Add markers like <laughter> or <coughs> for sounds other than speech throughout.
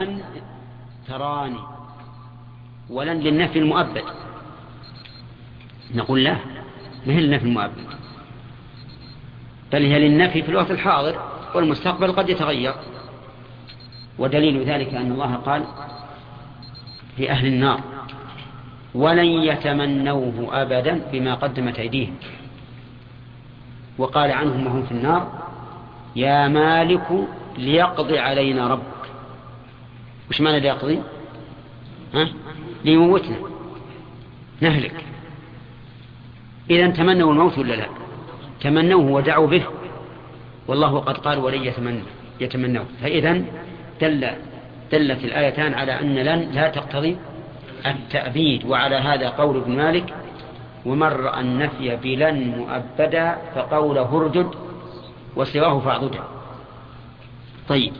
لن تراني ولن للنفي المؤبد. نقول لا ما هي للنفي المؤبد؟ بل هي للنفي في الوقت الحاضر والمستقبل قد يتغير. ودليل ذلك أن الله قال في أهل النار ولن يتمنوه أبدا بما قدمت أيديهم. وقال عنهم وهم في النار يا مالك ليقضي علينا ربك. وش معنى ليقضي ها؟ ليموتنا. نهلك. إذا تمنوا الموت ولا لا؟ تمنوه ودعوا به. والله قد قال ولن يتمنى يتمنوا فإذا دل دلت الآيتان على أن لن لا تقتضي التأبيد. وعلى هذا قول ابن مالك ومر النفي بلن مؤبدا فقوله هرجد وسواه فاعضدا طيب.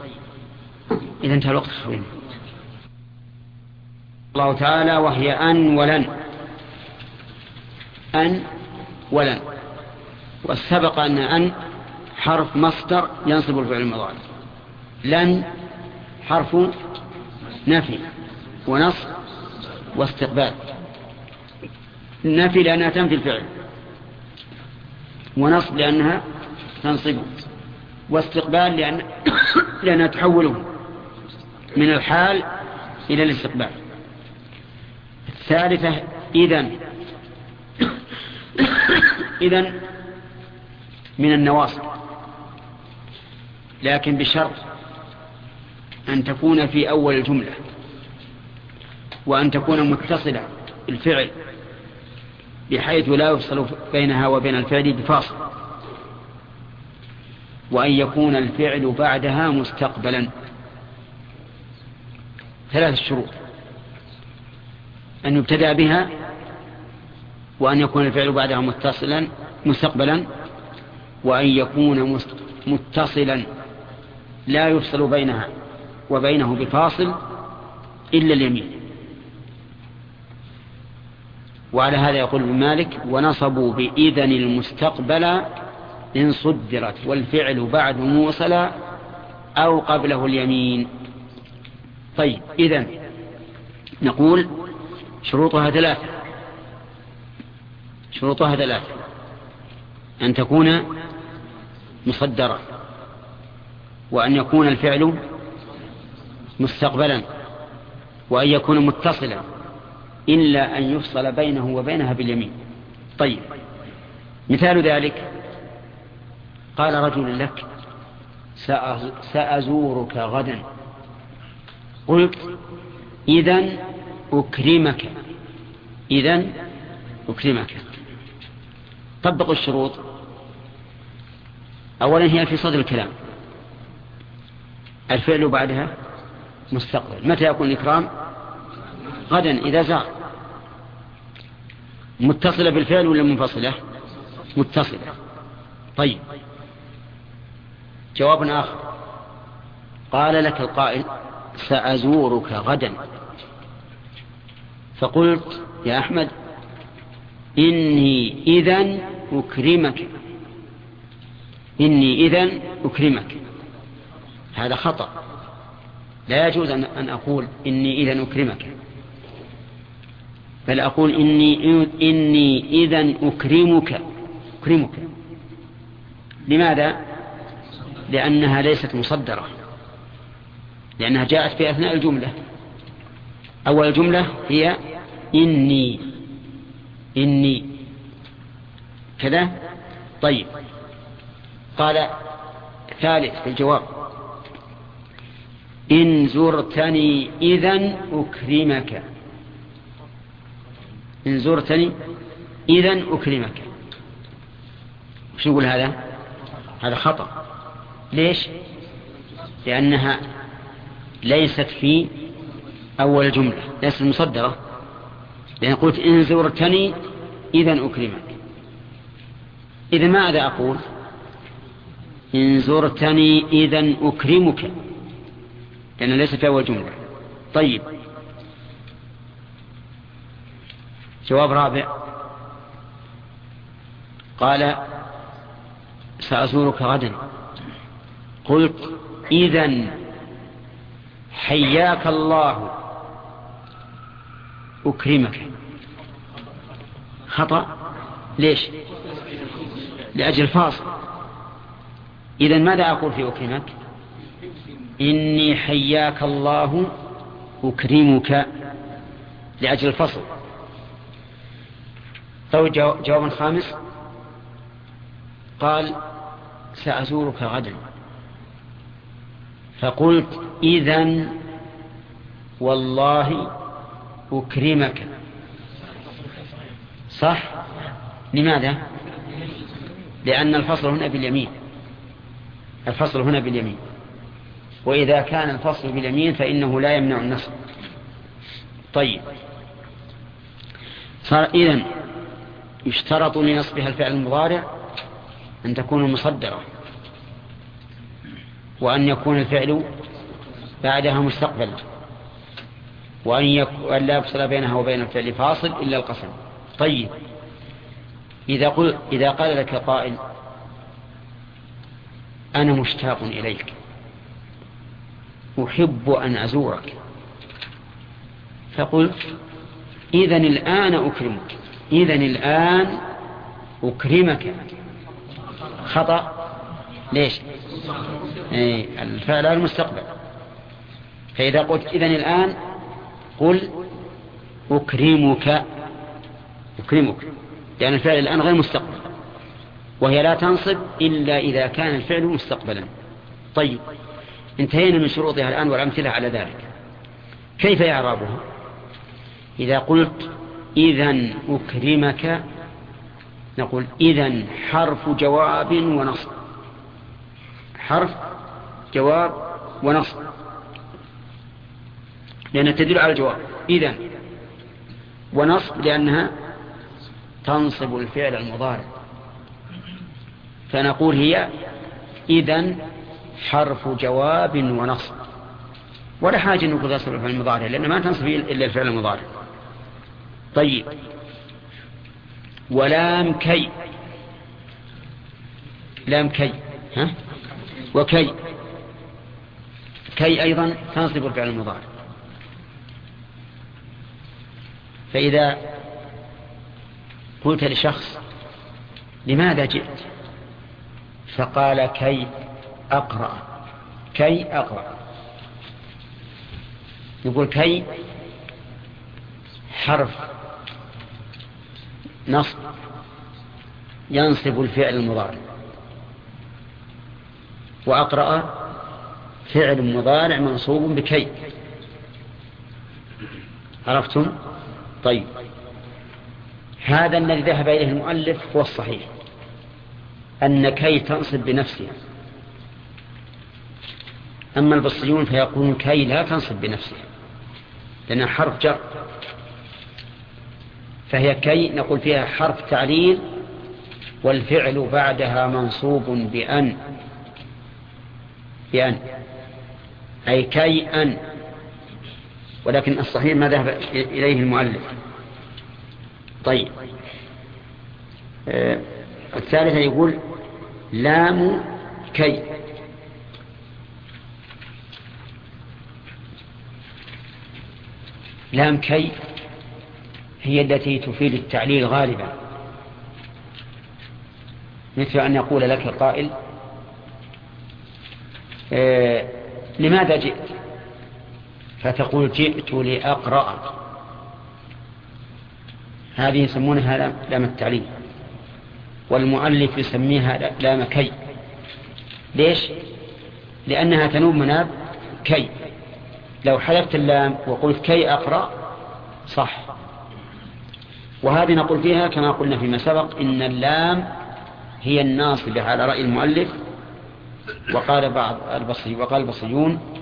إذا انتهى الوقت الحرين الله تعالى وهي أن ولن. أن ولن. والسبق أن أن حرف مصدر ينصب الفعل المضارع. لن حرف نفي ونصب واستقبال. نفي لأنها تنفي الفعل. ونصب لأنها تنصبه واستقبال لأن <coughs> لأنها تحوله من الحال إلى الاستقبال. الثالثة إذن. إذن من النواصب. لكن بشرط أن تكون في أول الجملة وأن تكون متصلة الفعل بحيث لا يفصل بينها وبين الفعل بفاصل. وأن يكون الفعل بعدها مستقبلا. ثلاث شروط. أن يبتدأ بها وأن يكون الفعل بعدها متصلا مستقبلا وأن يكون متصلا. لا يفصل بينها وبينه بفاصل إلا اليمين. وعلى هذا يقول ابن مالك ونصبوا بإذن المستقبل إن صدرت والفعل بعد موصلا أو قبله اليمين. طيب إذن نقول شروطها ثلاثة. شروطها ثلاثة. أن تكون مصدرة وأن يكون الفعل مستقبلا وأن يكون متصلا إلا أن يفصل بينه وبينها باليمين. طيب. مثال ذلك قال رجل لك سأزورك غدا. قلت إذا أكرمك. إذا أكرمك. طبقوا الشروط. أولا هي في صدر الكلام. الفعل بعدها مستقبل. متى يكون الإكرام؟ غدا إذا زار. متصلة بالفعل ولا منفصلة؟ متصلة. طيب. جواب آخر. قال لك القائل سأزورك غدا. فقلت يا أحمد إني إذا أكرمك. إني إذا أكرمك. هذا خطأ. لا يجوز أن أقول إني إذا أكرمك. بل أقول إني, إني إذا أكرمك. أكرمك. لماذا؟ لأنها ليست مصدرة. لأنها جاءت في أثناء الجملة. أول الجملة هي إني إني. كذا؟ طيب. قال ثالث في الجواب. إن زرتني إذا أكرمك. إن زرتني إذا أكرمك. وش نقول هذا؟ هذا خطأ. ليش؟ لأنها ليست في أول الجملة ليست مصدرة. لأن قلت إن زرتني إذا أكرمك. إذا ماذا أقول؟ إن زرتني إذا أكرمك. لأن ليس في أول جملة طيب. جواب رابع. قال سأزورك غدا. قلت إذا حياك الله. أكرمك. خطأ؟ ليش؟ لأجل فاصل إذا ماذا أقول في أكرمك؟ إني حياك الله أكرمك. لأجل الفصل. طيب جواب خامس. قال سأزورك غدا. فقلت إذا والله أكرمك صح؟ لماذا؟ لأن الفصل هنا باليمين. الفصل هنا باليمين. وإذا كان الفصل باليمين فإنه لا يمنع النصب. طيب. صار إذن يشترط لنصبها الفعل المضارع أن تكون مصدرة. وأن يكون الفعل بعدها مستقبلا. وأن, يك... لا يفصل بينها وبين الفعل فاصل إلا القسم. طيب. إذا, قل... إذا قال لك قائل أنا مشتاق إليك. أحب أن أزورك. فقلت إذا الآن أكرمك. إذا الآن أكرمك. خطأ. ليش؟ إيه الفعل المستقبل. فإذا قلت إذا الآن قل أكرمك أكرمك لأن الفعل الآن غير مستقبل وهي لا تنصب إلا إذا كان الفعل مستقبلا. طيب انتهينا من شروطها الآن والأمثلة على ذلك. كيف إعرابها إذا قلت إذا أكرمك نقول إذا حرف جواب ونصب. حرف جواب ونصب. لأنها تدل على الجواب. إذا ونصب لأنها تنصب الفعل المضارع. فنقول هي إذا حرف جواب ونصب. ولا حاجة أن نقول تصل الفعل المضارع لأن ما تنصب إلا الفعل المضارع. طيب. ولام كي. لام كي. ها؟ وكي. كي أيضا تنصب الفعل المضارع. فإذا قلت لشخص لماذا جئت؟ فقال كي أقرأ كي أقرأ. يقول كي حرف نصب ينصب الفعل المضارع. وأقرأ فعل مضارع منصوب بكي. عرفتم؟ طيب. هذا الذي ذهب إليه المؤلف هو الصحيح. أن كي تنصب بنفسها أما البصريون فيقولون كي لا تنصب بنفسها لأنها حرف جر. فهي كي نقول فيها حرف تعليل والفعل بعدها منصوب بأن. بأن. أي كي أن. ولكن الصحيح ما ذهب إليه المؤلف. طيب. آه الثالثة يقول لام كي. لام كي هي التي تفيد التعليل غالبا. مثل أن يقول لك قائل آه لماذا جئت؟ فتقول جئت لأقرأ. هذه يسمونها لام التعليل والمؤلف يسميها لام كي. ليش؟ لأنها تنوب مناب كي. لو حذفت اللام وقلت كي أقرأ صح. وهذه نقول فيها كما قلنا فيما سبق إن اللام هي الناصبة على رأي المؤلف وقال بعض البصري وقال البصريون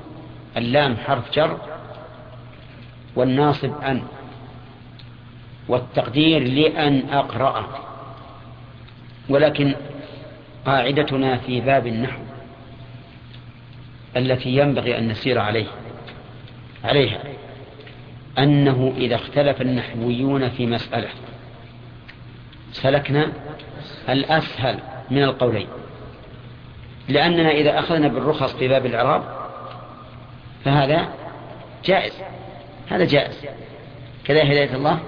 اللام حرف جر والناصب أن والتقدير لأن أقرأ ولكن قاعدتنا في باب النحو التي ينبغي أن نسير عليه عليها أنه إذا اختلف النحويون في مسألة سلكنا الأسهل من القولين لأننا إذا أخذنا بالرخص في باب الإعراب فهذا جائز. هذا جائز. كذا هداية الله.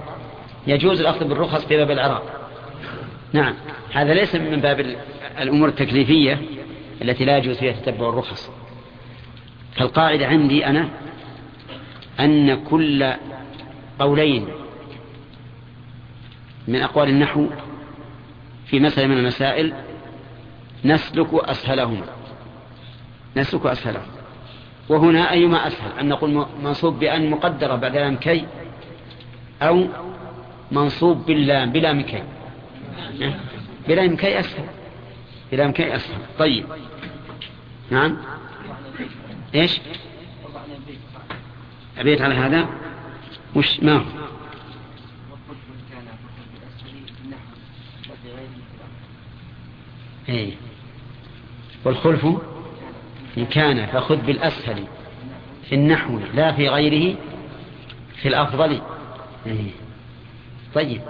يجوز الأخذ بالرخص في باب العراق. نعم. هذا ليس من باب الأمور التكليفية التي لا يجوز فيها تتبع الرخص. فالقاعدة عندي أنا أن كل قولين من أقوال النحو في مسألة من المسائل نسلك أسهلهما. نسلك أسهلهما. وهنا أيما أسهل أن نقول منصوب بأن مقدرة بعد لام كي أو منصوب باللام بلام كي. بلام كي أسهل. بلام كي أسهل. طيب. نعم. إيش؟ أبيت على هذا؟ وش ما هو؟ إيه. والخلف؟ إن كان فخذ بالأسهل في النحو لا في غيره في الأفضل. إيه. طيب.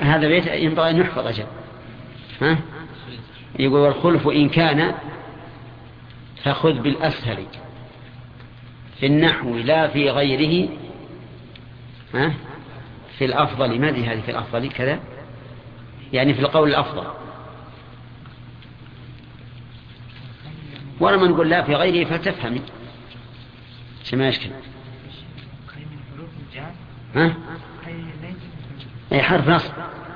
هذا بيت ينبغي أن يحفظ أجل. ها؟ يقول والخلف إن كان فخذ بالأسهل في النحو لا في غيره. ها؟ في الأفضل. ما هذه في الأفضل؟ كذا. يعني في القول الأفضل. ولما نقول لا في غيره فتفهمي ما يشكل ها؟ أي حرف نصب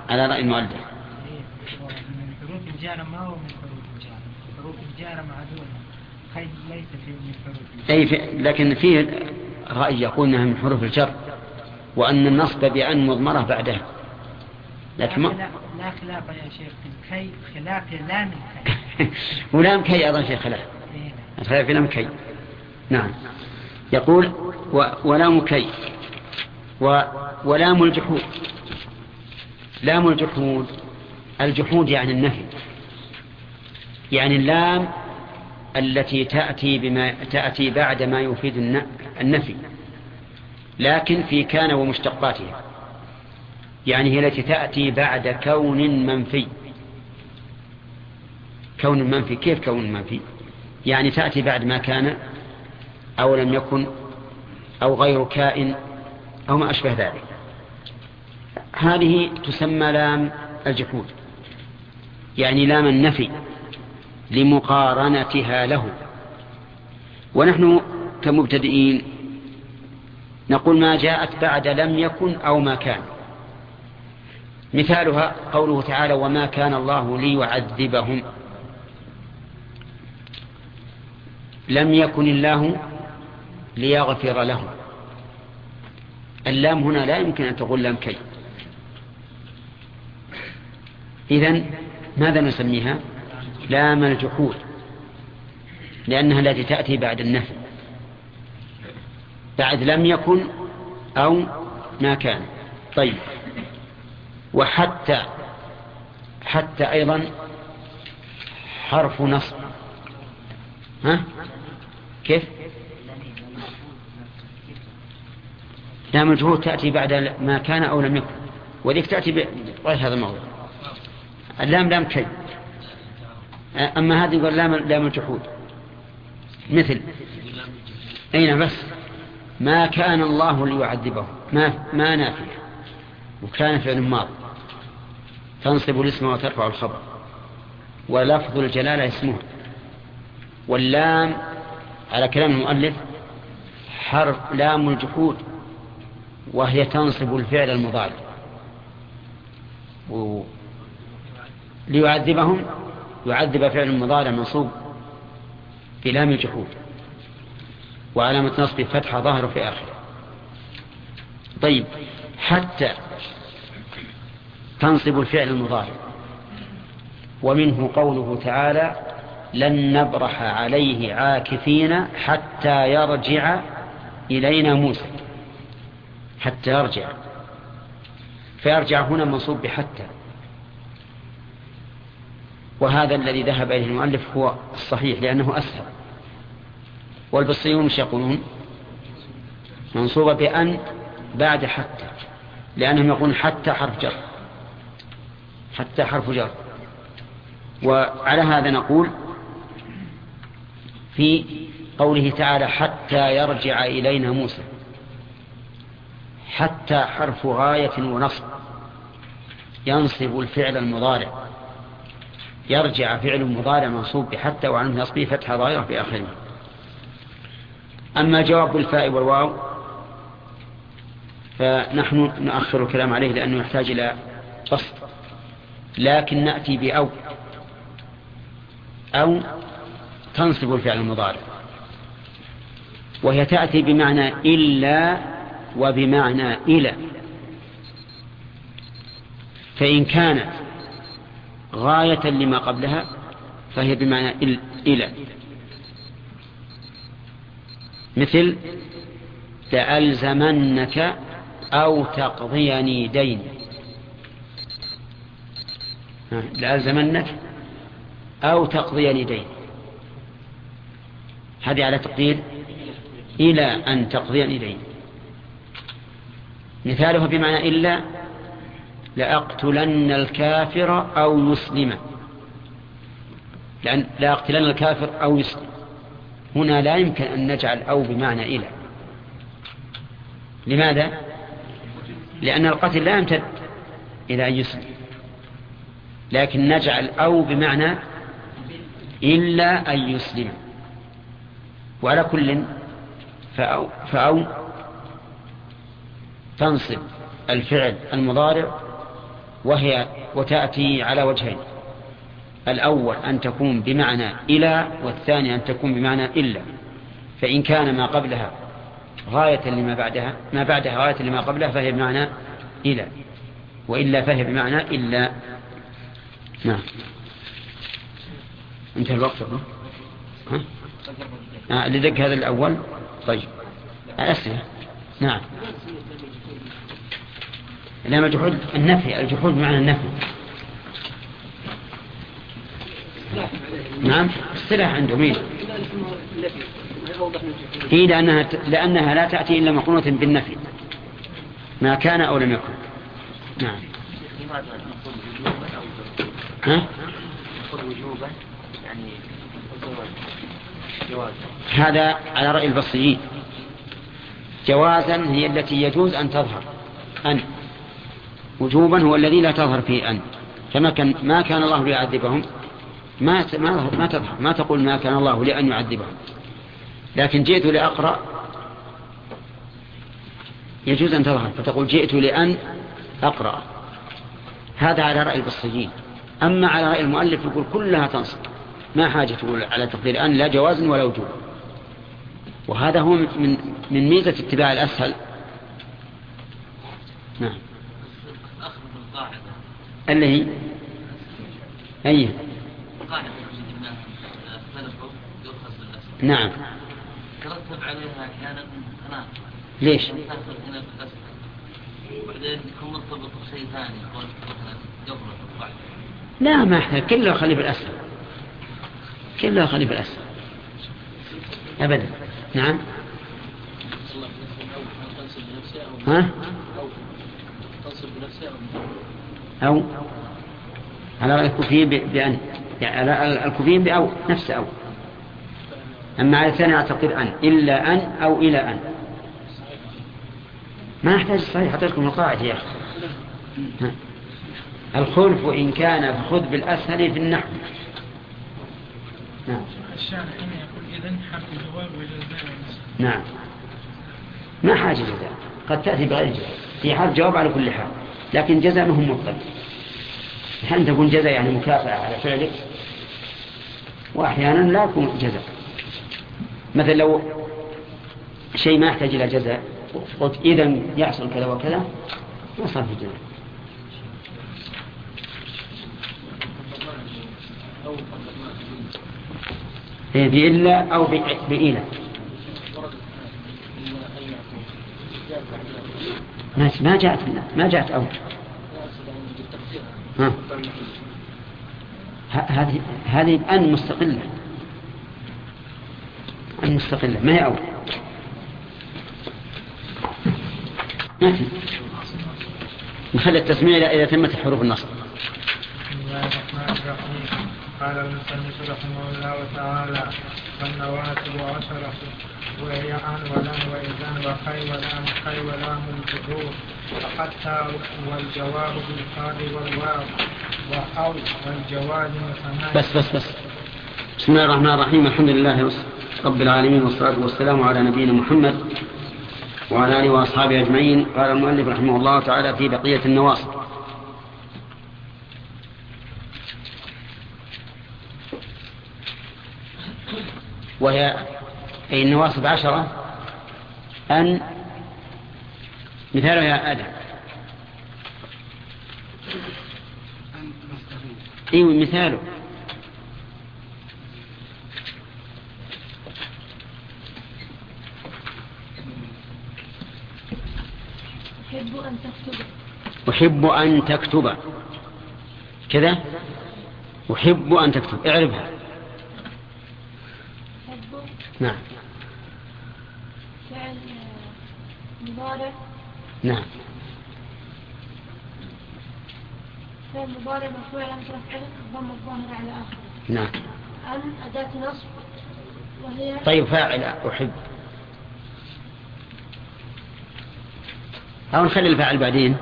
على رأي المؤلف. من حروف الجارة ما هو من حروف الجارة حروف الجارة معدولة خير ليس في من حروف أي في لكن فيه رأي يقول أنها من حروف الجر وأن النصب بأن مضمرة بعدها. لكن لا خلاف يا شيخ كي خلاف لام كي. <laughs> ولام كي أيضا شيخ خلاف إيه. خلاف لام كي. نعم. يقول و... ولام كي. و... ولام الجحود. لام الجحود. الجحود يعني النفي يعني اللام التي تأتي بما تأتي بعد ما يفيد النفي. لكن في كان ومشتقاتها. يعني هي التي تأتي بعد كون منفي. كون منفي كيف كون منفي يعني تأتي بعد ما كان أو لم يكن أو غير كائن أو ما أشبه ذلك. هذه تسمى لام الجحود. يعني لام النفي لمقارنتها له. ونحن كمبتدئين نقول ما جاءت بعد لم يكن أو ما كان. مثالها قوله تعالى وما كان الله ليعذبهم لم يكن الله ليغفر لهم اللام هنا لا يمكن أن تقول لام كي. إذن ماذا نسميها؟ لام الجحود لأنها التي تأتي بعد النفي. بعد لم يكن أو ما كان. طيب. وحتى حتى أيضا حرف نصب. ها؟ كيف؟ لام الجهود تأتي بعد ما كان أو لم يكن. وذيك تأتي بغير هذا الموضوع اللام لام كي. أما هذه يقول لام, لام الجحود. مثل. أين بس. ما كان الله ليعذبه ما, ما نافية. وكان فعل ماض. تنصب الاسم وترفع الخبر. ولفظ الجلالة اسمه. واللام على كلام المؤلف حرف لام الجحود وهي تنصب الفعل المضارع. ليعذبهم يعذب فعل المضارع منصوب في لام الجحود وعلامة نصب فتحة ظاهر في آخره طيب حتى تنصب الفعل المضارع ومنه قوله تعالى لن نبرح عليه عاكفين حتى يرجع إلينا موسى. حتى يرجع. فيرجع هنا منصوب بحتى. وهذا الذي ذهب إليه المؤلف هو الصحيح لأنه أسهل. والبصريون مش يقولون؟ منصوبة بأن بعد حتى. لأنهم يقولون حتى حرف جر. حتى حرف جر. وعلى هذا نقول في قوله تعالى حتى يرجع إلينا موسى. حتى حرف غاية ونصب. ينصب الفعل المضارع. يرجع فعل مضارع منصوب بحتى وعن نصبه فتح ظاهرة في آخره. أما جواب بالفاء والواو فنحن نؤخر الكلام عليه لأنه يحتاج إلى بسط. لكن نأتي بأو. أو تنصب الفعل المضارع. وهي تأتي بمعنى إلا وبمعنى إلى. فإن كانت غاية لما قبلها فهي بمعنى إلى. مثل لألزمنك أو تقضيني دين. لألزمنك أو تقضيني دين. هذه على تقدير إلى أن تقضيني دين مثاله بمعنى إلا لأقتلن الكافر أو يسلم. لأن لأقتلن الكافر أو يسلم. هنا لا يمكن أن نجعل أو بمعنى إلى. لماذا؟ لأن القتل لا يمتد إلى أن يسلم. لكن نجعل أو بمعنى إلا أن يسلم. وعلى كل فأو, فأو تنصب الفعل المضارع وهي وتأتي على وجهين. الأول أن تكون بمعنى إلى والثاني أن تكون بمعنى إلا. فإن كان ما قبلها غاية لما بعدها ما بعدها غاية لما قبلها فهي بمعنى إلى. وإلا فهي بمعنى إلا. نعم. انتهى الوقت. ها؟ آه اللي دق هذا الأول. طيب. أسئلة نعم. لما جحود النفي. الجحود بمعنى النفي. نعم. السلاح عندهم إيه إيه لأنها, لأنها لا تأتي إلا مقرونة بالنفي. ما كان أو لم يكن. نعم. ها؟ هذا على رأي البصريين. جوازا هي التي يجوز أن تظهر. أن. وجوبا هو الذي لا تظهر فيه أن. فما كان ما كان الله ليعذبهم. ما ما ما تظهر. ما تقول ما كان الله لأن يعذبهم. لكن جئت لأقرأ. يجوز أن تظهر. فتقول جئت لأن أقرأ. هذا على رأي البصريين. أما على رأي المؤلف يقول كلها تنصب. ما حاجة تقول على تقدير أن لا جواز ولا وجوب. وهذا هو من من ميزة اتباع الأسهل. نعم. اللي هي؟ أي. نعم. ترتب عليها أحيانا ليش؟ وبعدين يكون مرتبط بشيء ثاني لا ما احتاج كله خليه بالأسفل كله خليه بالأسفل أبدا. نعم. ها؟ أو. على رأي الكوفيين بأن على الكوفيين بأو نفس أو. أما على الثاني أعتقد أن. إلا أن أو إلى أن. ما نحتاج الصحيح أعطيكم القاعدة يا أخي. الخلف وإن كان خذ بالأسهل في النحو. نعم. الشارع يقول إذن حرف الجواب نعم. ما حاجة جزاء قد تأتي بغير جزاء. في حرف جواب على كل حال. لكن جزاء مهم مطلق. هل تكون جزاء يعني مكافأة على فعلك؟ وأحيانا لا يكون جزاء. مثلا لو شيء ما يحتاج إلى جزاء قلت إذا يحصل كذا وكذا ما صار في جزاء إيه، بإلا أو بإلى ما جاءت ما جاءت أو ها. هذه هذه أن مستقلة. أن مستقلة. ما هي أول؟ نأتي نخلي التسمية إذا تمت حروف النصب. قال المصنف رحمه الله تعالى والنواسب عشرة وهي أن ولن وإذن وخي ولام خي ولام الجذور وحتى والجواب بالفاء والواو وأو والجواب مثنان بس بس بس. بسم الله الرحمن الرحيم. الحمد لله رب العالمين والصلاة والسلام على نبينا محمد وعلى آله وأصحابه أجمعين. قال المؤلف رحمه الله تعالى في بقية النواصب وهي أي النواصب عشرة أن مثاله يا آدم. أيوة مثاله. أحب أن تكتب أحب أن تكتب. كذا؟ أحب أن تكتب. اعرفها. نعم. فعل مضارع نعم. فعل مضارع مرفوع علامة رفعه الضم الظاهر على آخره. نعم. أن أداة نصب وهي طيب فاعل أحب. أو نخلي الفاعل بعدين.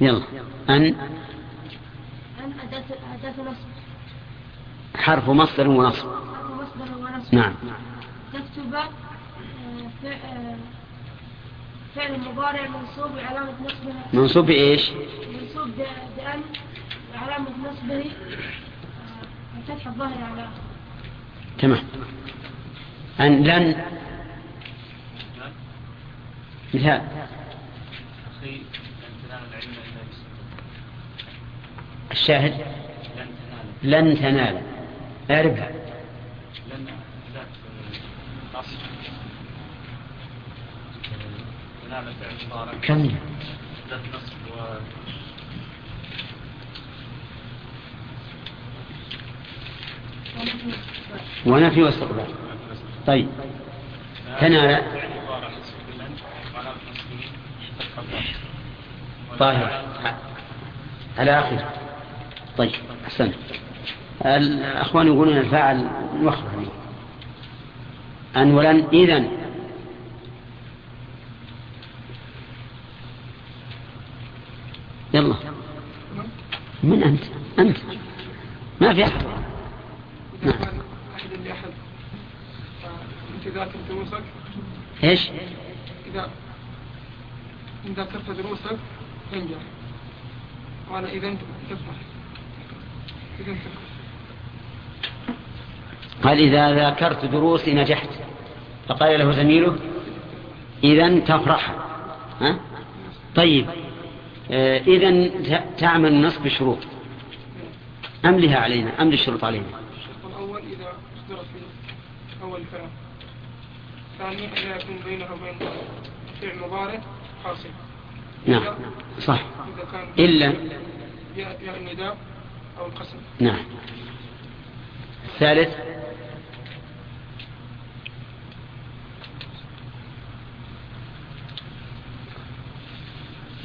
يلا. أن أن أداة أداة نصب. حرف مصدر ونصب. حرف مصدر ونصب. نعم. تكتب آه، آه، فعل مضارع منصوب علامة نصبه. منصوب بإيش؟ منصوب بأن وعلامة نصبه. آه، الفتح الظاهر على. تمام. أن لن. مثال. أخي لن تنال العلم إلا بالصبر الشاهد. لن تنال. لن تنال. اعرفها. نصر مضارع كم؟ ونفي واستقبال. طيب. الضاد. طاهر. على آخر طيب أحسن الأخوان يقولون الفاعل نوخر عليه أن ولن إذن. يلا. من أنت؟ أنت. ما في أحد. إذا نعم. كان أحد لأحد فأنت ذاكر دروسك إيش؟ إذا إن ذاكرت دروسك تنجح وأنا إذا أنت تفلح إذا تفلح قال إذا ذاكرت دروسي نجحت. فقال له زميله إذا تفرح. ها؟ طيب. إذا تعمل نصب شروط. أم لها علينا؟ أم للشروط علينا؟ الشرط الأول إذا أصدرت في أول فعل ثانيا إذا يكون بينه وبين فعل مضارع حاصل. نعم صح. إذا كان إلا يا النداء أو القسم. نعم. الثالث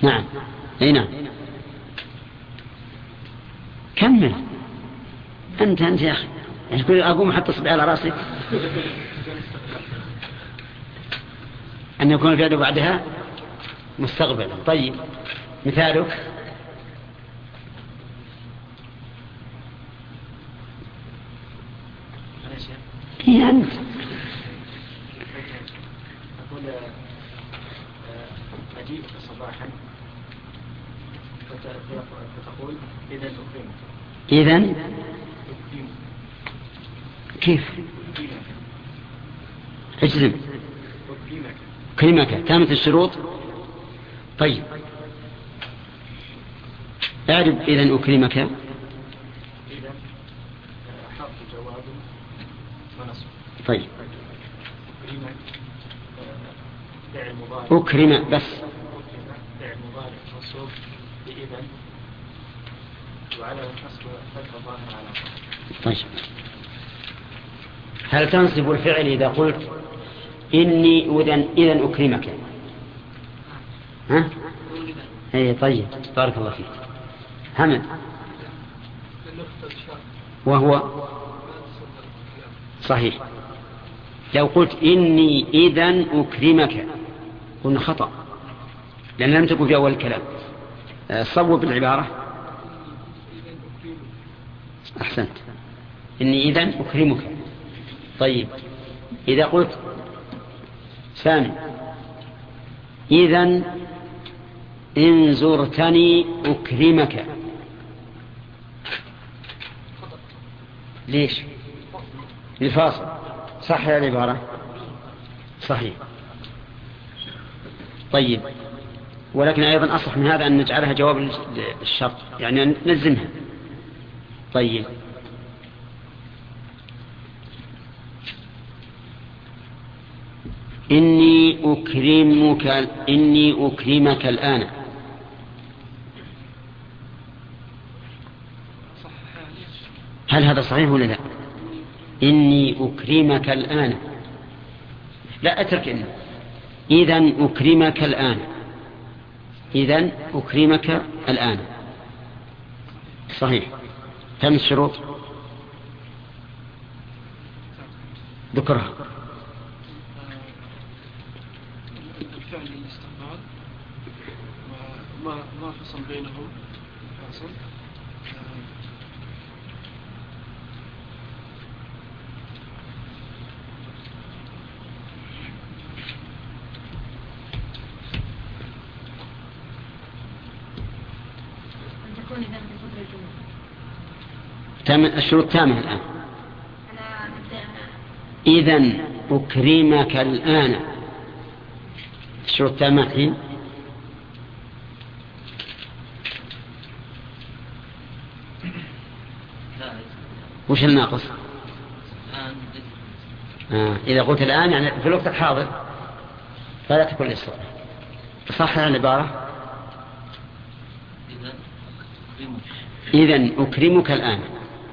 نعم. أي نعم. كمل. أنت أنت يا أخي. يعني كل أقوم أحط اصبعي على رأسي. أن يكون الفعل بعدها مستقبلا. طيب. مثالك. هي أنت أقول آه، أجيبك صباحا فت- فتقول إذا أكرمك كيف؟ اجزم. كلمك. تامة الشروط. طيب. اعرف إذا إذا ونصب طيب. أكرم بس أكرم فعل مضارع منصوب بإذا طيب. هل تنصب الفعل إذا قلت إني إذا إذا أكرمك؟ ها؟ أي طيب. بارك الله فيك. الشرط وهو؟ صحيح. لو قلت إني إذا أكرمك قلنا خطأ لأن لم تكن في أول الكلام. آه، صوب العبارة. أحسنت. إني إذا أكرمك. طيب. إذا قلت سامي إذا إن زرتني أكرمك. ليش؟ الفاصل صح العبارة صحيح. طيب. ولكن أيضا أصح من هذا أن نجعلها جواب الشرط يعني نلزمها. طيب. إني أكرمك إني أكرمك الآن. هل هذا صحيح ولا لا؟ إني أكرمك الآن. لا أترك إن إذا أكرمك الآن. إذا أكرمك الآن. صحيح. كم الشروط ذكرها الفعل الاستقبال وما ما فصل بينهم فاصل تكون إذا في صدر الجملة تام الشروط تامة الآن. إذا أكرمك الآن. الشروط تامة الحين. وش الناقص؟ آه. إذا قلت الآن يعني في الوقت الحاضر فلا تكون الإصرار صح العبارة؟ إذا أكرمك الآن.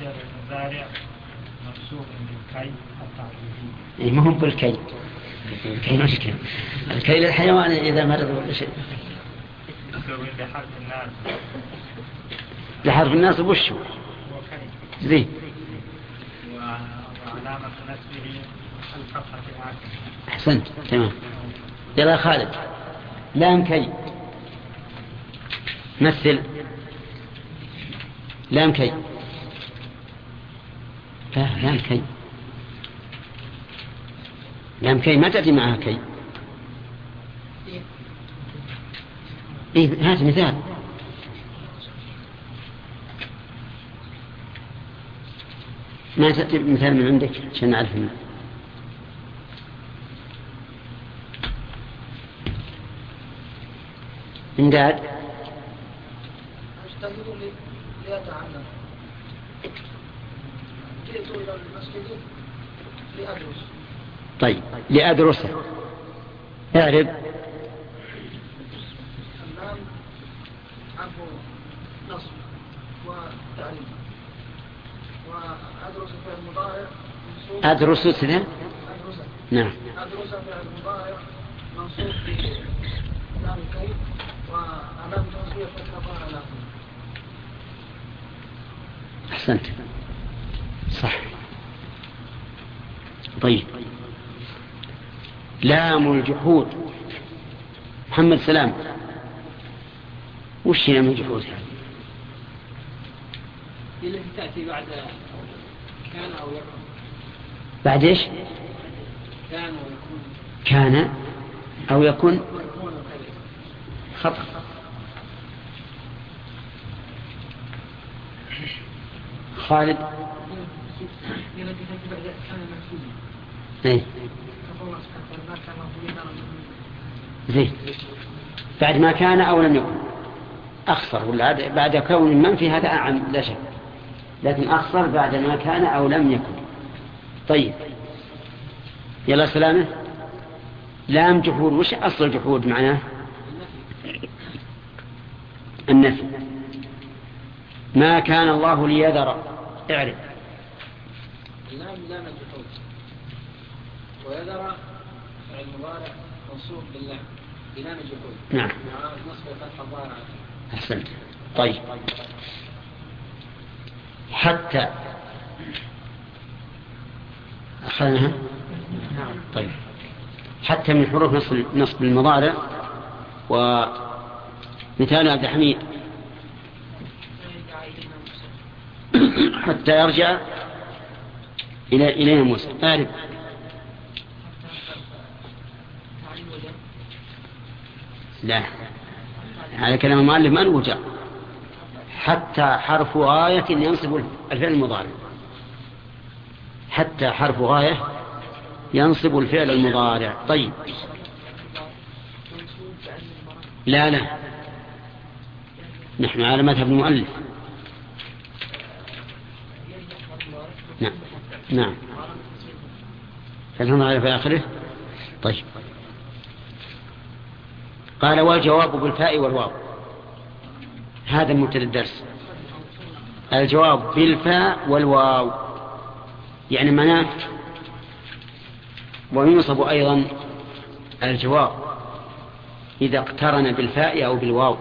فعل المضارع منصوب بالكي التعليمي إيه ما هو بالكي الكي مشكلة الكي للحيوان إذا مرض ولا شيء بحرف الناس. لحرف الناصب وشه وكي. زين. و- وعلامة نصبه الفتحة أحسنت. تمام. يلا خالد. لام كي. مثل. لام كي. لام كي. لام كي ما تأتي معها كي. إيه هات مثال. ما تأتي مثال من عندك؟ عشان نعرف. منه امداد أجتهد ل- لأتعلم جئت إلى المسجد لأدرس طيب لأدرسه اعرب نصب وتعليم وأدرس فعل منصوب أدرس أدرس نعم. أدرس فعل المضارع منصوب بلام الكي وعلامة فتحة ظاهرة على. أحسنت. صح. طيب. لام الجحود. محمد سلام. وش لام الجحود؟ هذه التي تأتي بعد كان أو يكون. بعد إيش؟ كان ويكون كان أو يكون. يكون خطأ خالد. إيه زين بعد ما كان أو لم يكن أخسر ولا بعد كون منفي هذا أعم لا شك لكن أخسر بعد ما كان أو لم يكن طيب يلا سلامة لام جحود وش أصل الجحود معناه النفي ما كان الله ليذر اعرف اللام لام الجحود ويذر فعل مضارع منصوب باللام بلام الجحود نعم. وعلامة نصب الفتحة الظاهرة أحسنت. طيب. حتى أخذناها؟ طيب. حتى من حروف نصب نصب المضارع ومثال عبد الحميد. حتى يرجع إلى إلينا موسى. أعرف لا. على كلام المؤلف ما نوجع حتى حرف غاية ينصب الفعل المضارع. حتى حرف غاية ينصب الفعل المضارع. طيب. لا لا. نحن على مذهب المؤلف. نعم. نعم. فالهم في آخره؟ طيب. قال والجواب بالفاء والواو. هذا مبتدأ الدرس. الجواب بالفاء والواو. يعني معناه وينصب أيضا الجواب إذا اقترن بالفاء أو بالواو.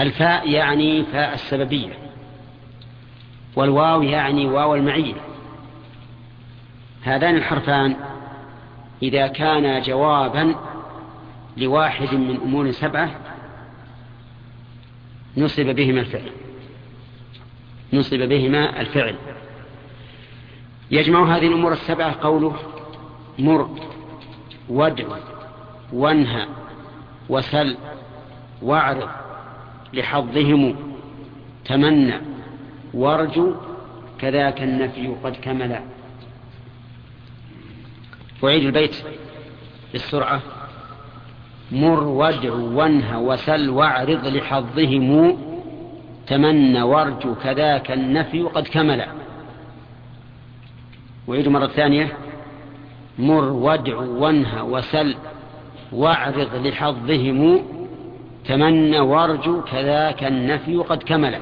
الفاء يعني فاء السببية. والواو يعني واو المعية هذان الحرفان إذا كان جوابا لواحد من أمور سبعة نصب بهما الفعل. نصب بهما الفعل. يجمع هذه الأمور السبعة قوله مر وادع وانهى وسل واعرض لحظهم تمنى وارجو كذاك النفي قد كمل أعيد البيت بالسرعة. مر وادع وانهى وسل واعرض لحظهم تمنى وارجو كذاك النفي قد كمل. وعيد مرة ثانية. مر وادع وانهى وسل واعرض لحظهم تمنى وارجو كذاك النفي قد كمل.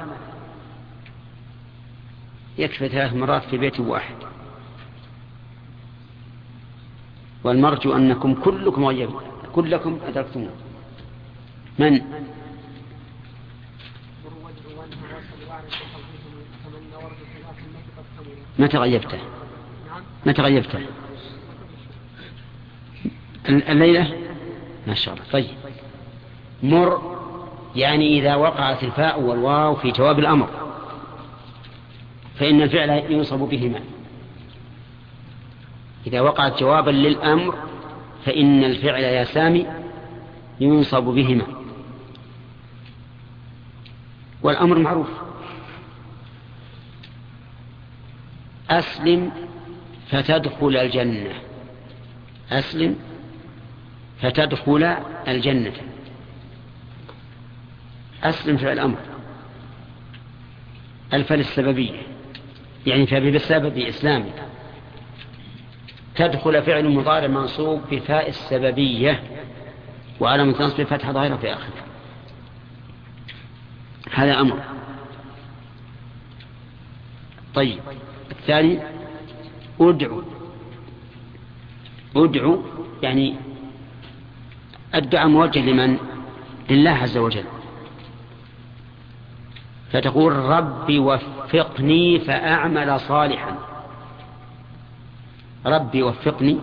يكفي ثلاث مرات في بيت واحد. والمرجو أنكم كلكم غيبتم كلكم أدركتموه. من؟ متى غيبته؟ متى غيبته؟ الليلة؟ ما شاء الله. طيب. مر يعني إذا وقعت الفاء والواو في جواب الأمر فإن الفعل ينصب بهما إذا وقعت جوابا للأمر فإن الفعل يا سامي ينصب بهما. والأمر معروف. أسلم فتدخل الجنة. أسلم فتدخل الجنة. أسلم فعل الأمر الفل السببية. يعني فبسبب إسلامك تدخل فعل مضارع منصوب بفاء السببية. وعلى نصب فتح ظاهرة في آخره هذا أمر. طيب. الثاني أدعو. أدعو يعني الدعاء موجه لمن؟ لله عز وجل. فتقول رب وفقني فأعمل صالحا. ربي وفقني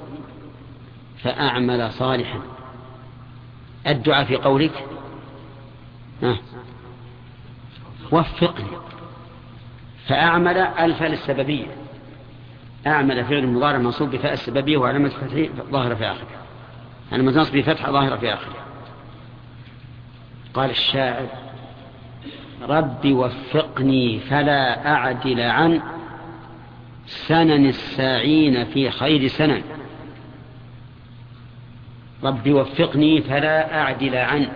فأعمل صالحا. الدعاء في قولك؟ ها. وفقني فأعمل ألف للسببية أعمل فعل مضارع منصوب بفاء السببية وعلامة فتحه ظاهرة في آخره. علامة نصب بفتح ظاهرة في آخره. قال الشاعر رب وفقني فلا أعدل عن سنن الساعين في خير سنن. رب وفقني فلا أعدل عن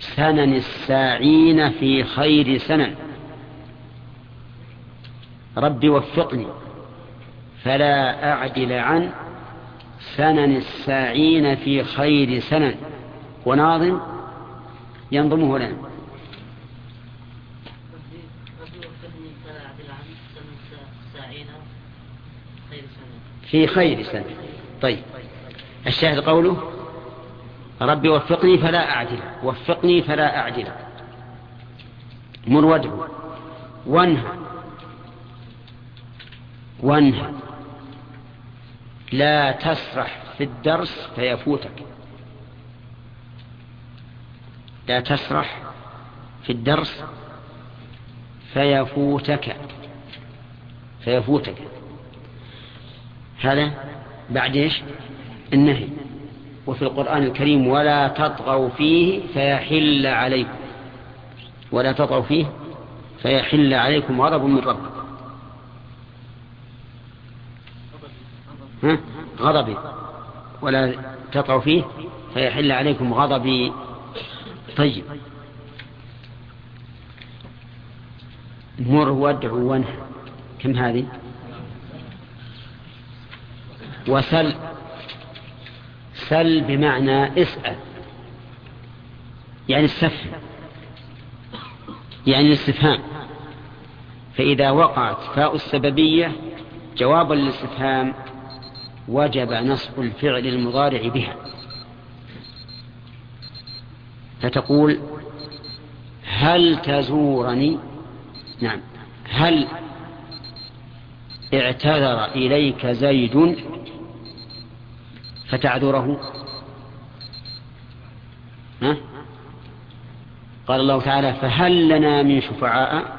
سنن الساعين في خير سنن. رب وفقني فلا أعدل عن سنن الساعين في خير سنن. وناظم ينظمه لنا. في خير سنة. طيب الشاهد قوله ربي وفقني فلا أعدل وفقني فلا أعدل مر وادعو وانهى وانهى. لا تسرح في الدرس فيفوتك. لا تسرح في الدرس فيفوتك فيفوتك. هذا بعد إيش؟ النهي. وفي القرآن الكريم ولا تطغوا فيه فيحل عليكم. ولا تطغوا فيه فيحل عليكم غضب من ربكم. ها؟ غضبي. ولا تطغوا فيه فيحل عليكم غضبي. طيب. مر وادعو وانهى. كم هذه؟ وسل. سل بمعنى اسأل. يعني السفه يعني الاستفهام. فإذا وقعت فاء السببية جوابا للاستفهام وجب نصب الفعل المضارع بها. فتقول هل تزورني؟ نعم. هل اعتذر إليك زيد؟ فتعذره؟ ها؟ قال الله تعالى فهل لنا من شفعاء؟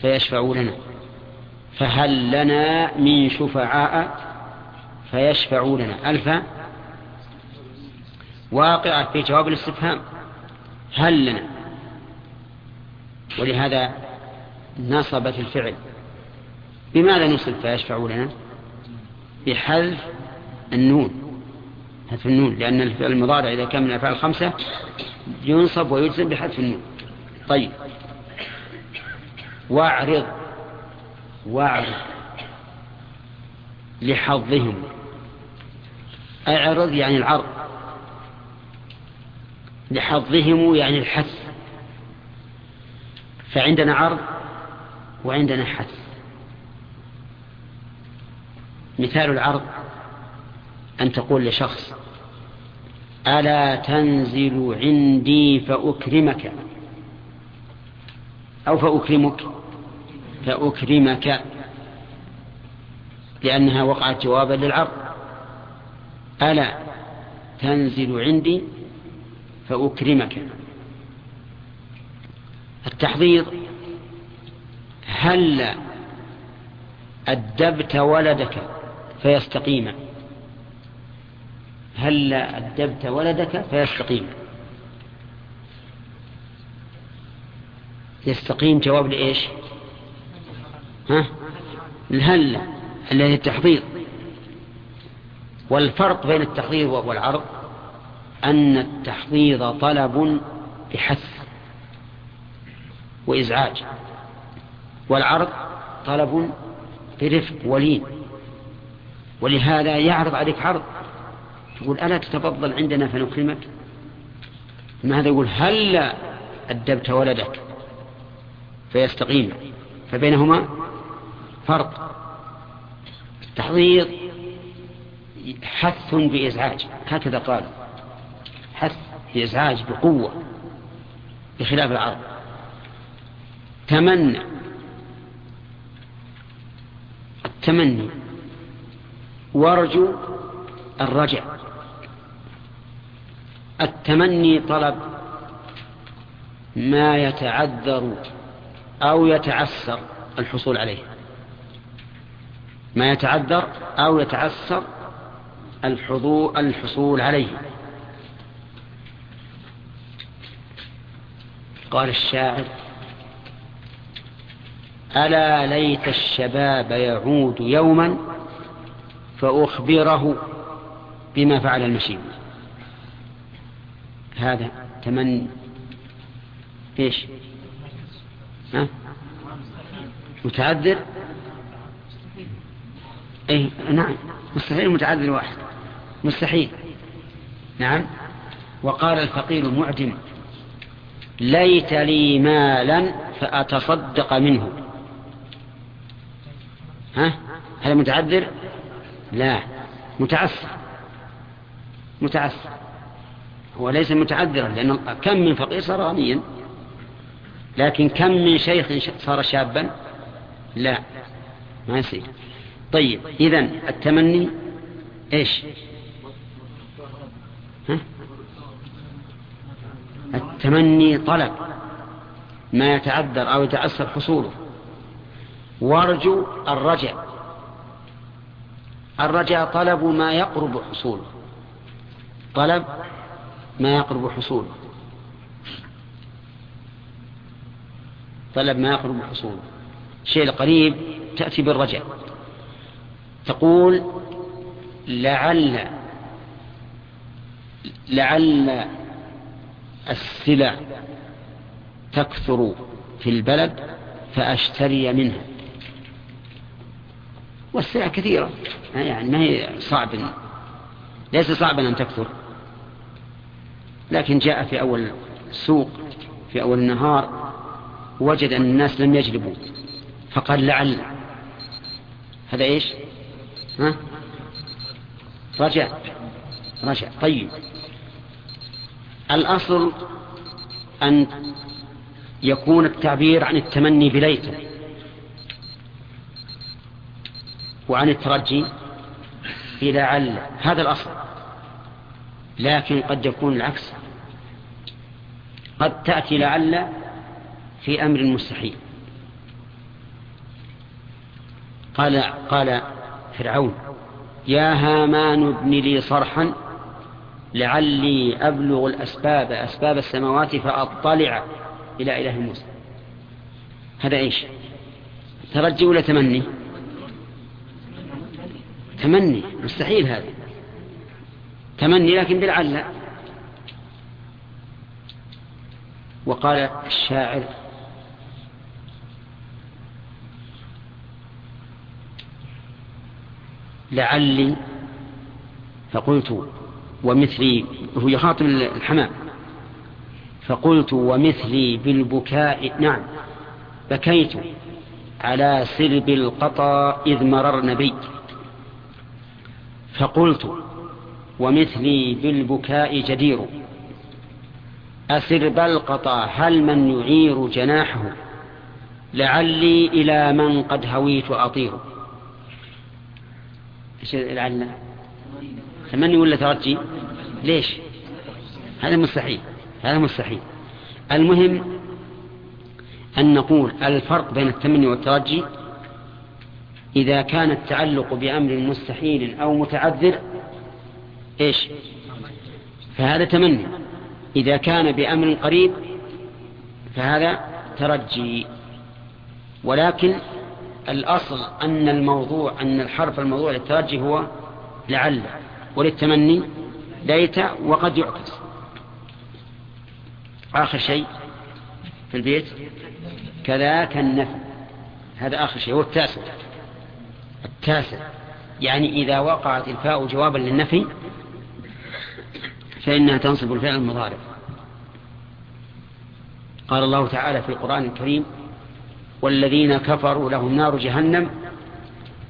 فيشفعوا لنا. فهل لنا من شفعاء؟ فيشفعوا لنا. ألفا واقعة في جواب الاستفهام. هل لنا. ولهذا نصبت الفعل. بماذا نصب فيشفعوا لنا؟ بحذف النون حذف النون لأن الفعل المضارع إذا كان من الأفعال الخمسة ينصب ويجزم بحذف النون. طيب. واعرض واعرض لحظهم. اعرض يعني العرض. لحظهم يعني الحث فعندنا عرض وعندنا حث مثال العرض. أن تقول لشخص ألا تنزل عندي فأكرمك؟ أو فأكرمك؟ فأكرمك. لأنها وقعت جوابا للعرض ألا تنزل عندي فأكرمك؟ التحضير هل أدبت ولدك فيستقيم هل أدبت ولدك؟ فيستقيم. يستقيم جواب لإيش؟ ها؟ الهل الذي التحضير. والفرق بين التحضير والعرض أن التحضير طلب بحث وإزعاج والعرض طلب برفق ولين ولهذا يعرض عليك عرض. تقول ألا تتفضل عندنا فنكرمك؟ ما هذا يقول؟ هل أدبت ولدك؟ فيستقيم. فبينهما فرق. تحضير حث بإزعاج. هكذا قال. حث بإزعاج بقوة. بخلاف العرض تمنى. التمني. وارجو الرجع. التمني طلب ما يتعذر أو يتعسر الحصول عليه. ما يتعذر أو يتعسر الحصول عليه. قال الشاعر ألا ليت الشباب يعود يوما فأخبره بما فعل المشيب. هذا تمني إيش؟ ها؟ متعذر؟ أي نعم مستحيل متعذر واحد مستحيل. نعم. وقال الفقير المعدم ليت لي مالا فأتصدق منه. ها؟ هذا متعذر؟ لا. متعسر. متعسر. هو ليس متعذرا لأن كم من فقير صار غنيا. لكن كم من شيخ صار شابا؟ لا ما يصير. طيب إذا التمني إيش؟ ها؟ التمني طلب ما يتعذر أو يتعسر حصوله. وارجو الرجع. الرجاء طلب ما يقرب حصوله. طلب ما يقرب حصوله. طلب ما يقرب حصوله. الشيء القريب تأتي بالرجاء. تقول لعل لعل السلع تكثر في البلد فأشتري منها. والسلع كثيرة. يعني ما هي صعب ليس صعبا أن تكثر. لكن جاء في أول السوق في أول النهار وجد أن الناس لم يجلبوا. فقال لعل هذا إيش؟ ها؟ رجع رجع. طيب. الأصل أن يكون التعبير عن التمني بليته وعن الترجي بلعل هذا الأصل. لكن قد يكون العكس. قد تأتي لعل في أمر مستحيل. قال قال فرعون يا هامان ابن لي صرحا لعلي أبلغ الأسباب أسباب السماوات فأطلع إلى إله موسى. هذا إيش؟ ترجي ولا تمني؟ تمني مستحيل هذا. تمني لكن بالعلة وقال الشاعر لعلي فقلت ومثلي هو يخاطب الحمام فقلت ومثلي بالبكاء نعم بكيت على سرب القطا إذ مررن بي فقلت ومثلي بالبكاء جدير. أسر بلقطا هل من يعير جناحه؟ لعلي إلى من قد هويت أطير لعل؟ تمني ولا ترجي؟ ليش؟ هذا مستحيل هذا مستحيل المهم أن نقول الفرق بين التمني والترجي إذا كان التعلق بأمر مستحيل أو متعذر إيش؟ فهذا تمني. إذا كان بأمر قريب فهذا ترجي. ولكن الأصل أن الموضوع أن الحرف الموضوع للترجي هو لعل. وللتمني ليت وقد يعكس. آخر شيء في البيت. كذاك النفي. هذا آخر شيء. هو التاسع. التاسع. يعني إذا وقعت الفاء جوابا للنفي فإنها تنصب الفعل المضارع. قال الله تعالى في القرآن الكريم والذين كفروا لهم نار جهنم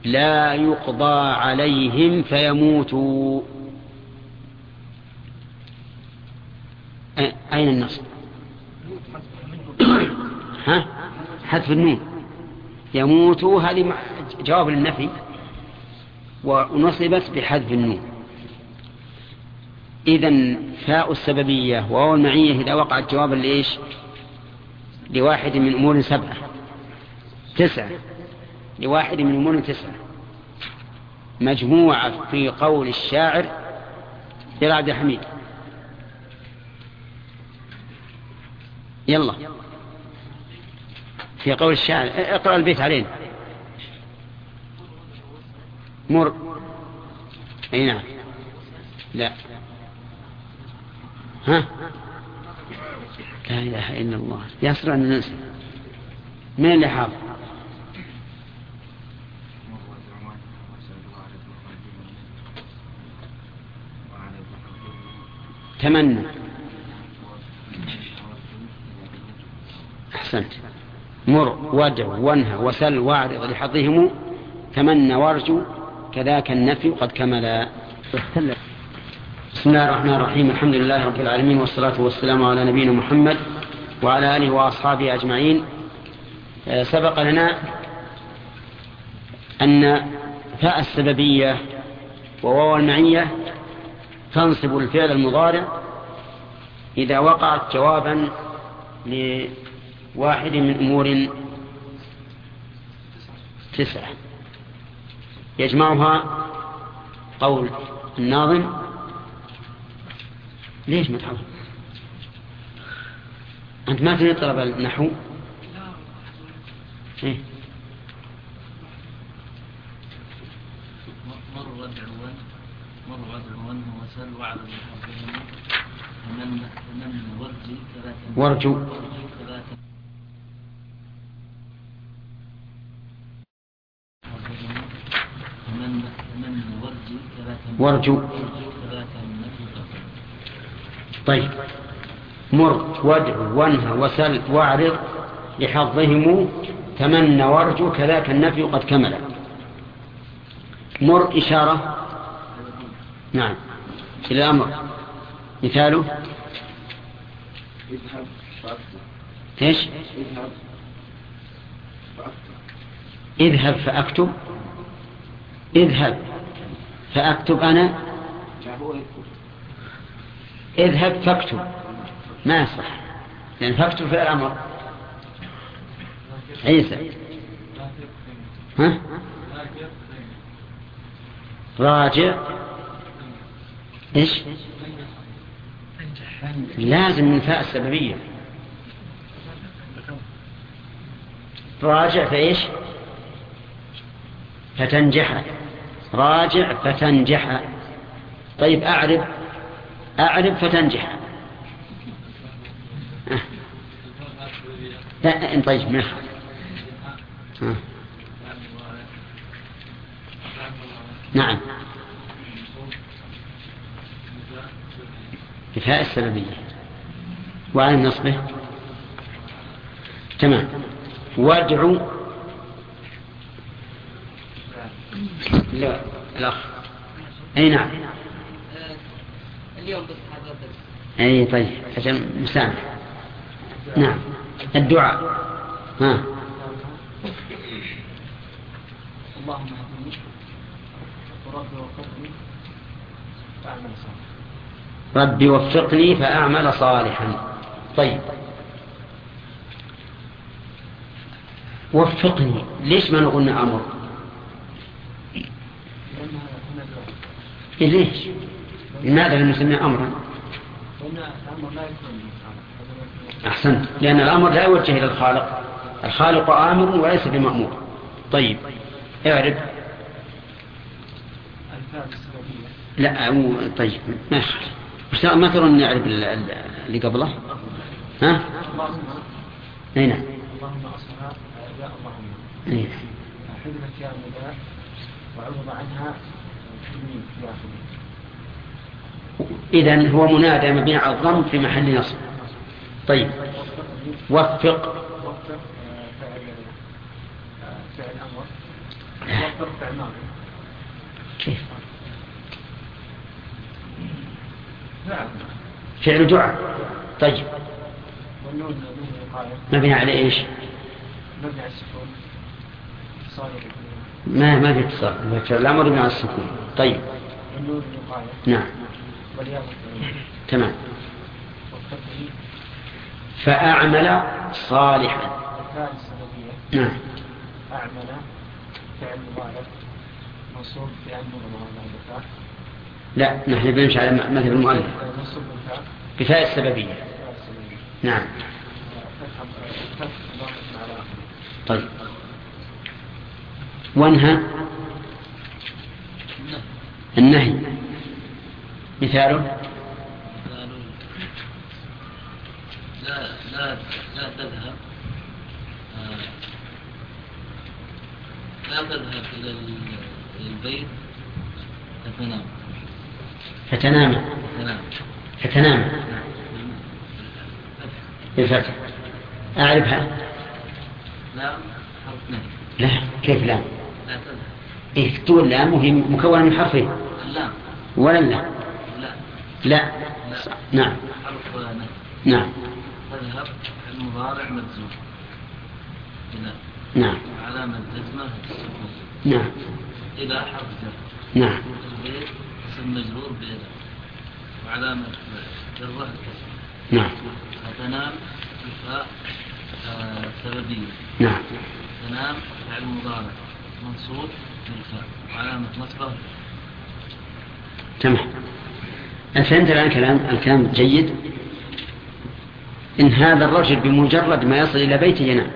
لا يقضى عليهم فيموتوا. أين النصب؟ ها؟ حذف النون. يموتوا هذه جواب للنفي. ونصبت بحذف النون. إذا فاء السببية وهو المعية إذا وقعت جوابا لإيش؟ لواحد من أمور سبعة. تسعة. لواحد من أمور تسعة. مجموعة في قول الشاعر يا عبد الحميد. يلا. في قول الشاعر. اقرأ البيت علينا. مر. أي نعم. لا. ها؟ لا إله إلا الله. يصل أن ننسى من اللي حاضر؟ تمنى. أحسنت. مر ودع وانهى وسل واعرض لحظهم تمنى وارجو. كذاك النفي قد كمل. اختلف. بسم الله الرحمن الرحيم. الحمد لله رب العالمين والصلاة والسلام على نبينا محمد وعلى آله وأصحابه أجمعين. آه، سبق لنا أن فاء السببية وواو المعية تنصب الفعل المضارع إذا وقعت جوابا لواحد من أمور تسعة. يجمعها قول الناظم ليش ما تحضر؟ أنت ما تريد طلب النحو؟ إيه؟ مر وادعوا مر وادعوا وسل واعلم بحظهم ومن ومن ورجي ثلاثة وارجو. وارجو ورجي ثلاثة النفي فقط طيب. مر وادع وانهى وسل واعرض لحظهم تمنى وارجو كذاك النفي قد كمل. مر إشارة. نعم. إلى الأمر. مثاله. إيش؟ اذهب فأكتب. اذهب فأكتب أنا. اذهب فاكتب. ما يصح لأن فاكتب في الأمر. عيسى ها؟ راجع. إيش؟ لازم من فاء السببية. راجع فايش فتنجح. راجع فتنجح. طيب أعرب أعرب فتنجح. لا طيب ما. نعم. بفاء السببية. وعن نصبه. تمام. وادعو لا الأخ. أي نعم. اليوم بس هذا الدرس أي طيب عشان مسامح نعم. الدعاء. ها. اللهم اهدني ورب وفقني. فاعمل صالحا. ربي وفقني فأعمل صالحا. طيب. وفقني. ليش ما هنا دعاء إيه ليش؟ لماذا لم نسميه أمرا. أحسنت. لأن الأمر لا يوجه إلى الخالق. الخالق آمر وليس بمأمور. طيب. السببية لا طيب. ما يخالف. ما ترون ال- اللي قبله؟ ها؟ أي نعم. اللهم أصلها يا اللهم أي نعم. حذفت يا النداء وعوض عنها إذا هو منادى مبني على الضم في محل نصب. طيب. وفق. كيف فعل دعاء. طيب. مبني على إيش؟ مبني على السكون ما ما في اتصال. الامر مبني على السكون. طيب. نعم. تمام. فأعمل صالحا. نعم. أعمل فعل مضارع منصوب مضمر الفاء لا نحن بنمشي على مثل المؤلف. بفاء السببية. نعم. طيب. وانهى. النهي. مثاله لا لا لا تذهب لا تذهب إلى ال- إلى البيت فتنام. فتنام. تنام فتنام بالفتح. أعرفها؟ نهي لا. كيف لام لا تذهب. إيه تقول لام وهي مكونة من حرفين. اللام ولا لا؟ لا. نعم. نعم. تذهب المضارع مجزوم نعم. علامة جزمة السكون نعم. إلى حرف جر نعم. البيت اسم مجرور بإلى وعلامة جره الكسر نعم. فتنام الفاء سببية نعم. تنام فعل مضارع منصوب بالفاء وعلامة نصبه تمام. فهمت الآن كلام الكلام جيد؟ إن هذا الرجل بمجرد ما يصل إلى بيته ينام.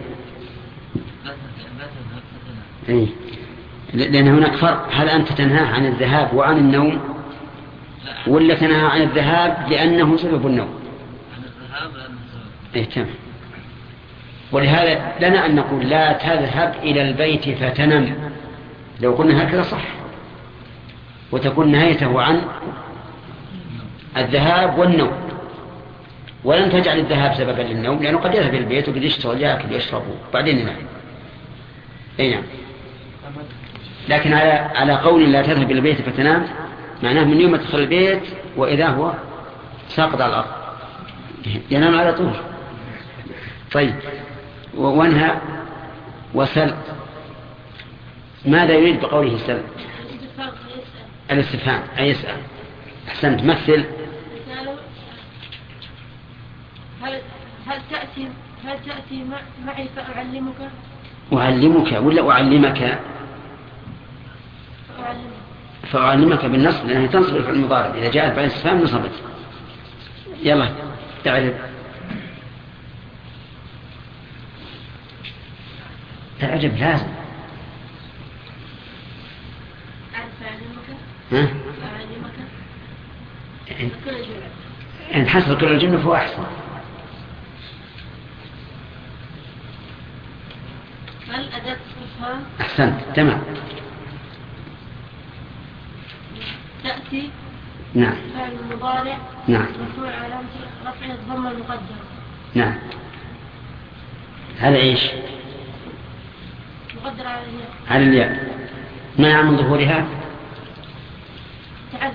ل- لأن هناك فرق. هل أنت تنهاه عن الذهاب وعن النوم؟ لا ولا تنهى عن الذهاب لأنه سبب النوم؟ أي تمام. ولهذا لنا أن نقول لا تذهب إلى البيت فتنم. لو قلنا هكذا صح. وتكون نهايته عن الذهاب والنوم. ولن تجعل الذهاب سببا للنوم لأنه قد يذهب البيت وقد يشتغل يأكل يشرب وبعدين ينام. أي نعم. لكن على على قول لا تذهب إلى البيت فتنام معناه من يوم تدخل البيت وإذا هو ساقط على الأرض. ينام على طول. طيب. وانهى وسل. ماذا يريد بقوله سل؟ الاستفهام أي يسأل. أحسنت. مثل مثاله هل هل تأتي هل تأتي مع- معي فأعلمك؟ أعلمك ولا أعلمك؟ فأعلمك فأعلمك بالنصب لأنها تنصب الفعل المضارع. إذا جاءت بعد الاستفهام نصبت. يلا تعرف تعجب لازم. ها؟ أعلمك. إن- حصل كل الجملة فهو أحسن هل أداة استفهام أحسنت تمام. تأتي نعم. فعل مضارع نعم. مرفوع علامة رفعه الضمة المقدرة نعم. هذا إيش؟ مقدرة على الياء. على الياء. منع من ظهورها؟ تعد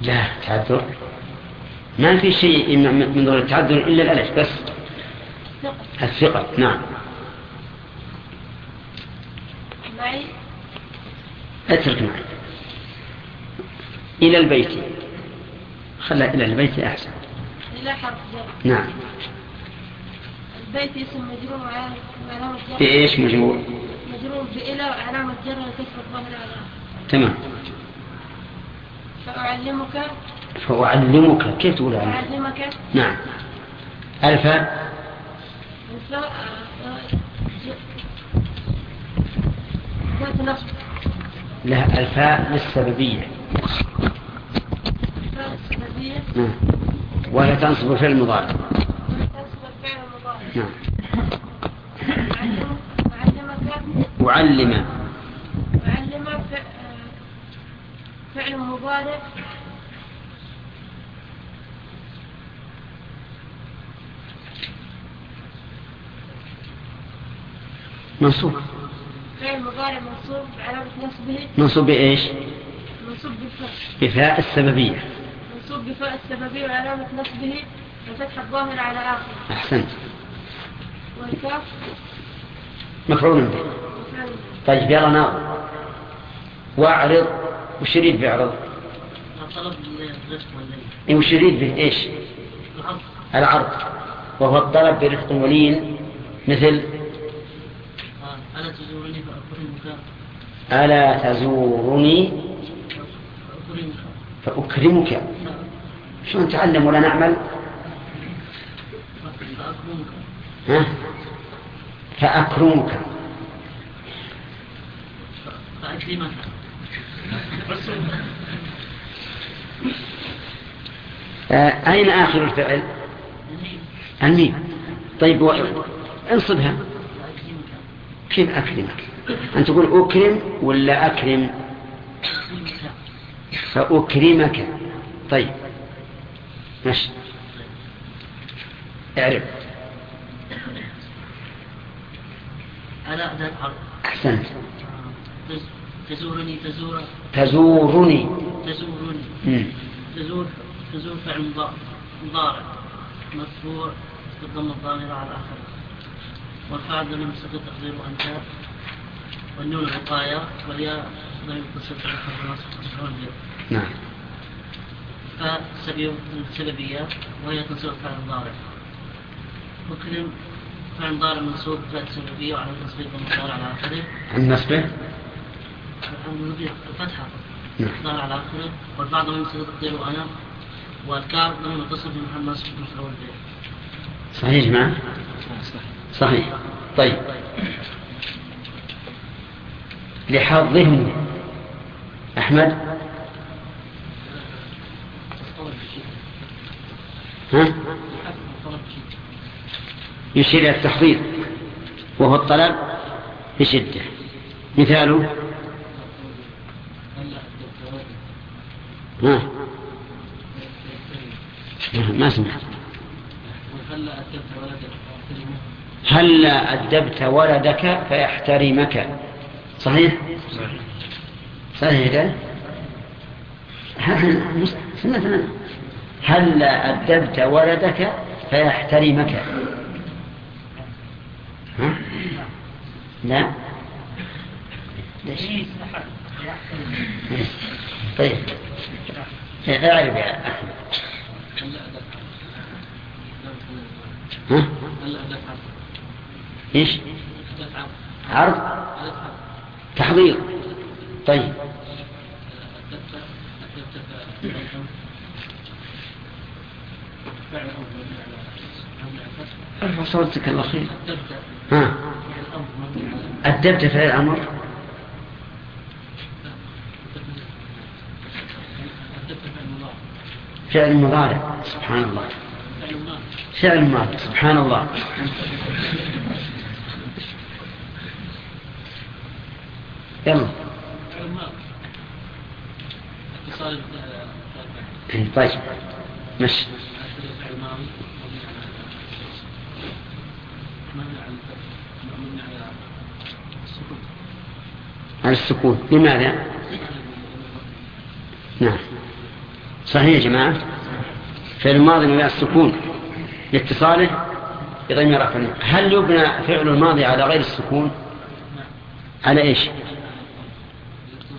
لا تعذر. ما في شيء يمنع من ظهور التعذر إلا الألف بس. ثقة الثقة نعم معي اترك معي. إلى البيت. خلى إلى البيت أحسن. إلى حرف جر نعم. البيت اسم مجرور وعلامة جر. بإيش مجرور؟ مجرور بإلى وعلامة جر كسر الظهر على تمام. فأعلمك. فأعلمك. كيف تقول أعلمك؟ نعم. الفاء الفاء آه، ج- ذات نصب لها الفاء للسببية. نعم. وهي تنصب فعل المضارع. نعم. ف- آه، فعل مضارع منصوب. فعل مضارع منصوب علامة نصبه منصوب بإيش؟ منصوب بالفاء بفاء السببية. منصوب بفاء السببية وعلامة نصبه الفتحة الظاهرة على آخر. أحسنت. والكاف؟ مفعول. به. طيب يلا ناظر واعرض. وش يريد بيعرض طلب الرزق والليل إيه وش يريد به؟ إيش؟ العرض. العرض. وهو الطلب برفق ولين مثل آه، ألا تزورني فأكرمك ألا تزورني فأكرمك. شلون نتعلم ولا نعمل؟ ها؟ فأكرمك. آه، أين آخر الفعل؟ الميم. طيب. انصبها. كيف أكرمك؟ أن تقول أكرم ولا أكرم؟ فأكرمك. طيب. ماشي. اعرف. أداة عرض أحسنت. تز- تزورني تزور. تزورني. تزورني. مم. تزور تزور فعل مضا- مضارع. مرفوع بالضم الضامرة على آخره. والفاعل ضمير مستتر تقديره أنت. والنون الوقاية والياء نصب مفعول به نعم. فالسببية وهي تنصب فعل مضارع وكل فعل مضارع منصوب بفعل سببية وعلى تصريف المضارع على آخره. عن نصبه الفتحة. نعم. ضار على آخره. والبعض من تقديره أنا والكاف ضمن متصل بمحل نصب به صحيح جماعة صحيح. طيب. لحظهم. أحمد؟ ها؟ يشير إلى التحضير. وهو الطلب بشدة. مثاله؟ ها؟ ما سمعت هلا أدبت ولدك فيحترمك. صحيح؟ صحيح كده؟ سمعت هلا أدبت ولدك فيحترمك ها؟ لا ليش؟ طيب أعرف يا أحمد ها؟ إيش؟ عرض عرض تحضير. طيب. ارفع صوتك الله خير. أدبت ها. فعل أدبت فعل الأمر. أدبت فعل مضارع. فعل مضارع سبحان الله. فعل مضارع. فعل ماضي سبحان الله. يلا طيب. مبني على السكون. لماذا؟ نعم. صحيح يا جماعة؟ فعل الماضي مبني على السكون. لاتصاله بضمير رفع هل يبنى فعل الماضي على غير السكون؟ على إيش؟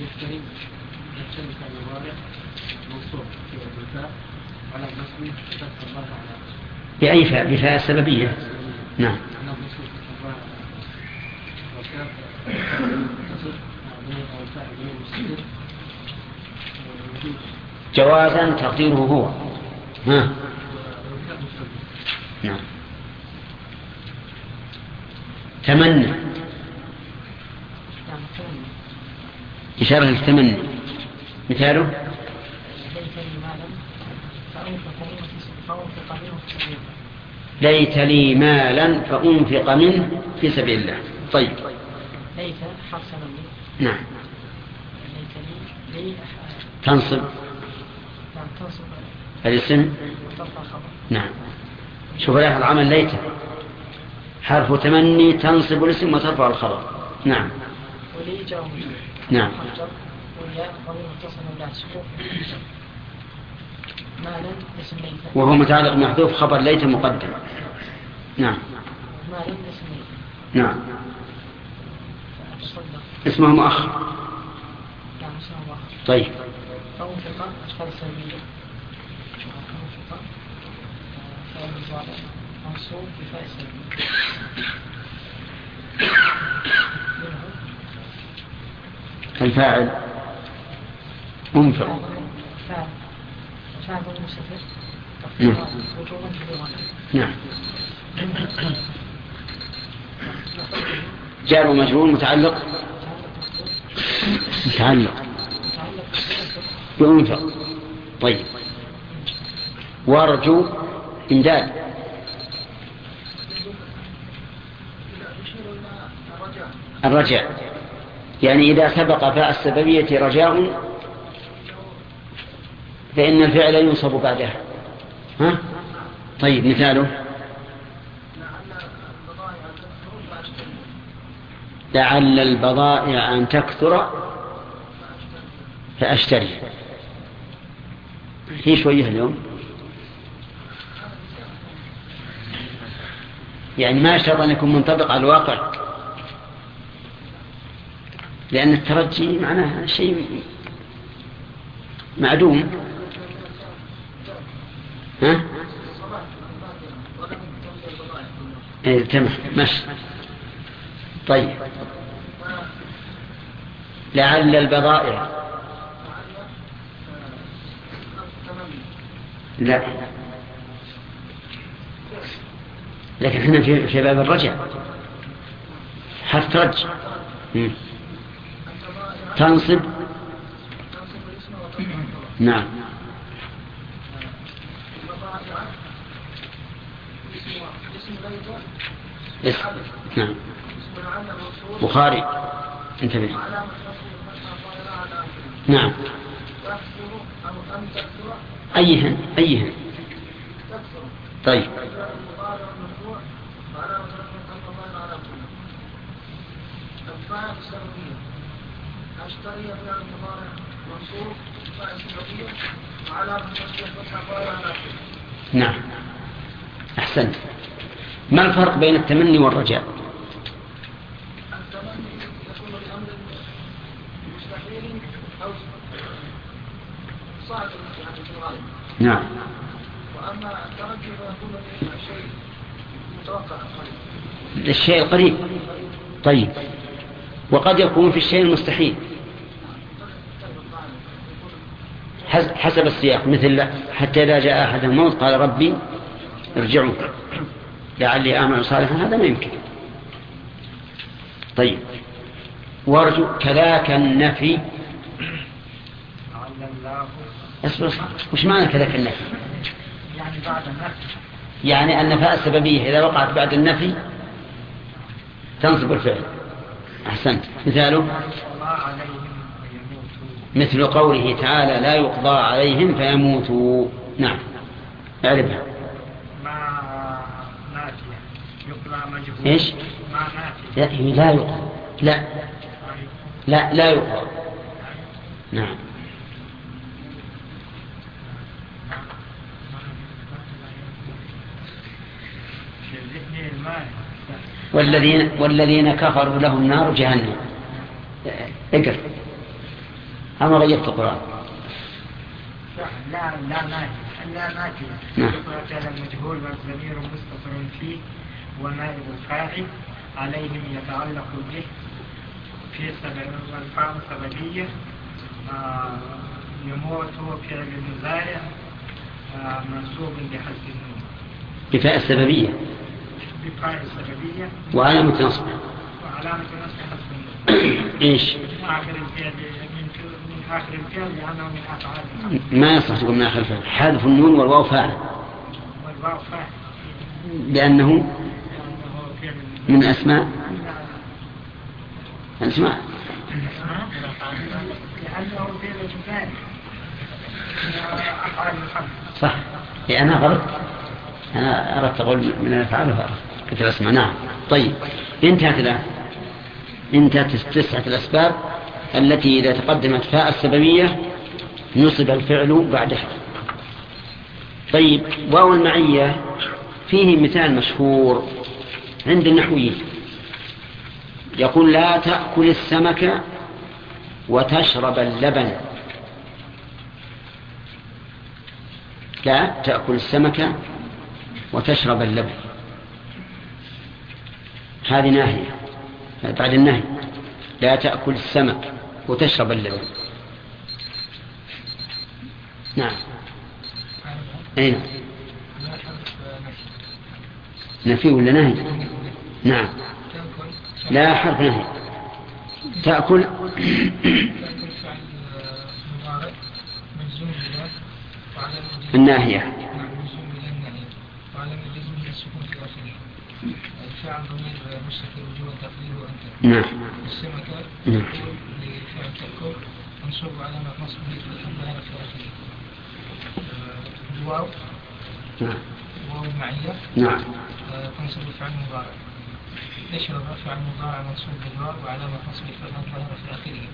يحترم يحترم كان في على فتح الظاهر على بأي فاء بفاء سببية نعم. جوازا تقديره هو. ها. نعم. تمنى. إشارة للتمني مثاله؟ ليت لي مالا فأنفق منه في سبيل الله. طيب. ليت حرف سببي نعم. ليت لي تنصب. نعم تنصب الاسم؟ نعم. شوف العمل ليت حرف تمني تنصب الاسم وترفع الخبر. نعم. ولي مجرور نعم. وهو متعلق محذوف خبر ليت مقدم. نعم. نعم. اسمه مؤخر. طيب. فأنفق أشكال سلبية فعل مضارع منصوب بفاء سلبية الفاعل مستتر نعم. نعم جار ومجرور متعلق؟ متعلق. ينفق طيب. وارجو إمداد. الرجاء. يعني إذا سبق فاء السببية رجاء فإن الفعل ينصب بعدها. ها؟ طيب مثاله. لعل البضائع أن تكثر فأشتري. في شوية اليوم. يعني ما يشترط أن يكون منطبق على الواقع. لأن الترجي معناه شيء معدوم. ها؟ إيه تمام. ماشي. طيب. لعل البضائع. لا. لكن إحنا في باب الرجع. حرف مم. تنصب؟ نعم. اسم نعم. بخاري. انتبه. نعم. أيهن أيهن طيب. أشتري فعل المضارع منصوب على نعم. أحسنت. ما الفرق بين التمني والرجاء؟ التمني يكون لأمر مستحيل أو صعب في الغالب نعم. وأما الترجي فيكون لشيء متوقع. قريب للشيء القريب. طيب. وقد يكون في الشيء المستحيل. حس- حسب السياق. مثل حتى إذا جاء أحد الموت قال ربي ارجعوا لعلي أعمل صالحا هذا ما يمكن. طيب. وارجو كذاك النفي. اصبر. وش معنى كذاك النفي؟ يعني بعد النفي يعني أن فاء السببية إذا وقعت بعد النفي تنصب الفعل. أحسنت. مثاله؟ مثل قوله تعالى لا يقضى عليهم فيموتوا. نعم. اعرفها. ما ناتية يقرأ مجهول. إيش؟ ما ناتية لا لا يقضى. لا. لا لا يقضى. نعم. والذين والذين كفروا لهم نار جهنم. اقرأ. أنا غيرت القرآن. لا لا ناتية لا ناتية نعم. المجهول والضمير مستتر فيه ونائب الفاعل عليهم يتعلق به في والفاء سببية آه، يموت فعل مزارع آه، منصوب بحذف النون. بفاء السببية. بفاء السببية وعلامة نصب. وعلامة نصب <clears throat> إيش؟ من آخر الفعل من آخر الفعل لأنه من أفعال ما يصح تقول من آخر الفعل. حذف النون والواو فاعل. والواو فاعل. لأنه من أسماء. أسماء. صح. إيه أنا غلط. أنا أردت أقول من الأفعال وفعل قلت الأسماء نعم. طيب. انتهت الآن. انتهت تسعة الأسباب التي إذا تقدمت فاء السببية نصب الفعل بعدها طيب. واو المعية فيه مثال مشهور عند النحويين. يقول لا تأكل السمك وتشرب اللبن. لا تأكل السمك وتشرب اللبن. هذه ناهية. بعد النهي. لا تأكل السمك وتشرب اللبن. نعم. أي نعم. نفي ولا نهي؟ نعم. لا حرف نهي. تأكل <coughs> الناهية نعم مجزوم بلا النهي وعلى جزمه السكون في آخره الفعل ضمير مستتر وجوه تقديره أنت نعم. السمكة نعم. لفعل تأكل منصوب علامة نصبه فتح الظاهرة في آخره آه، الواو. نعم. واو المعية. نعم. آه، تنصب الفعل المضارع تشرب فعل مضارع منصوب بالواو وعلامة نصبه فتح الظاهرة في آخره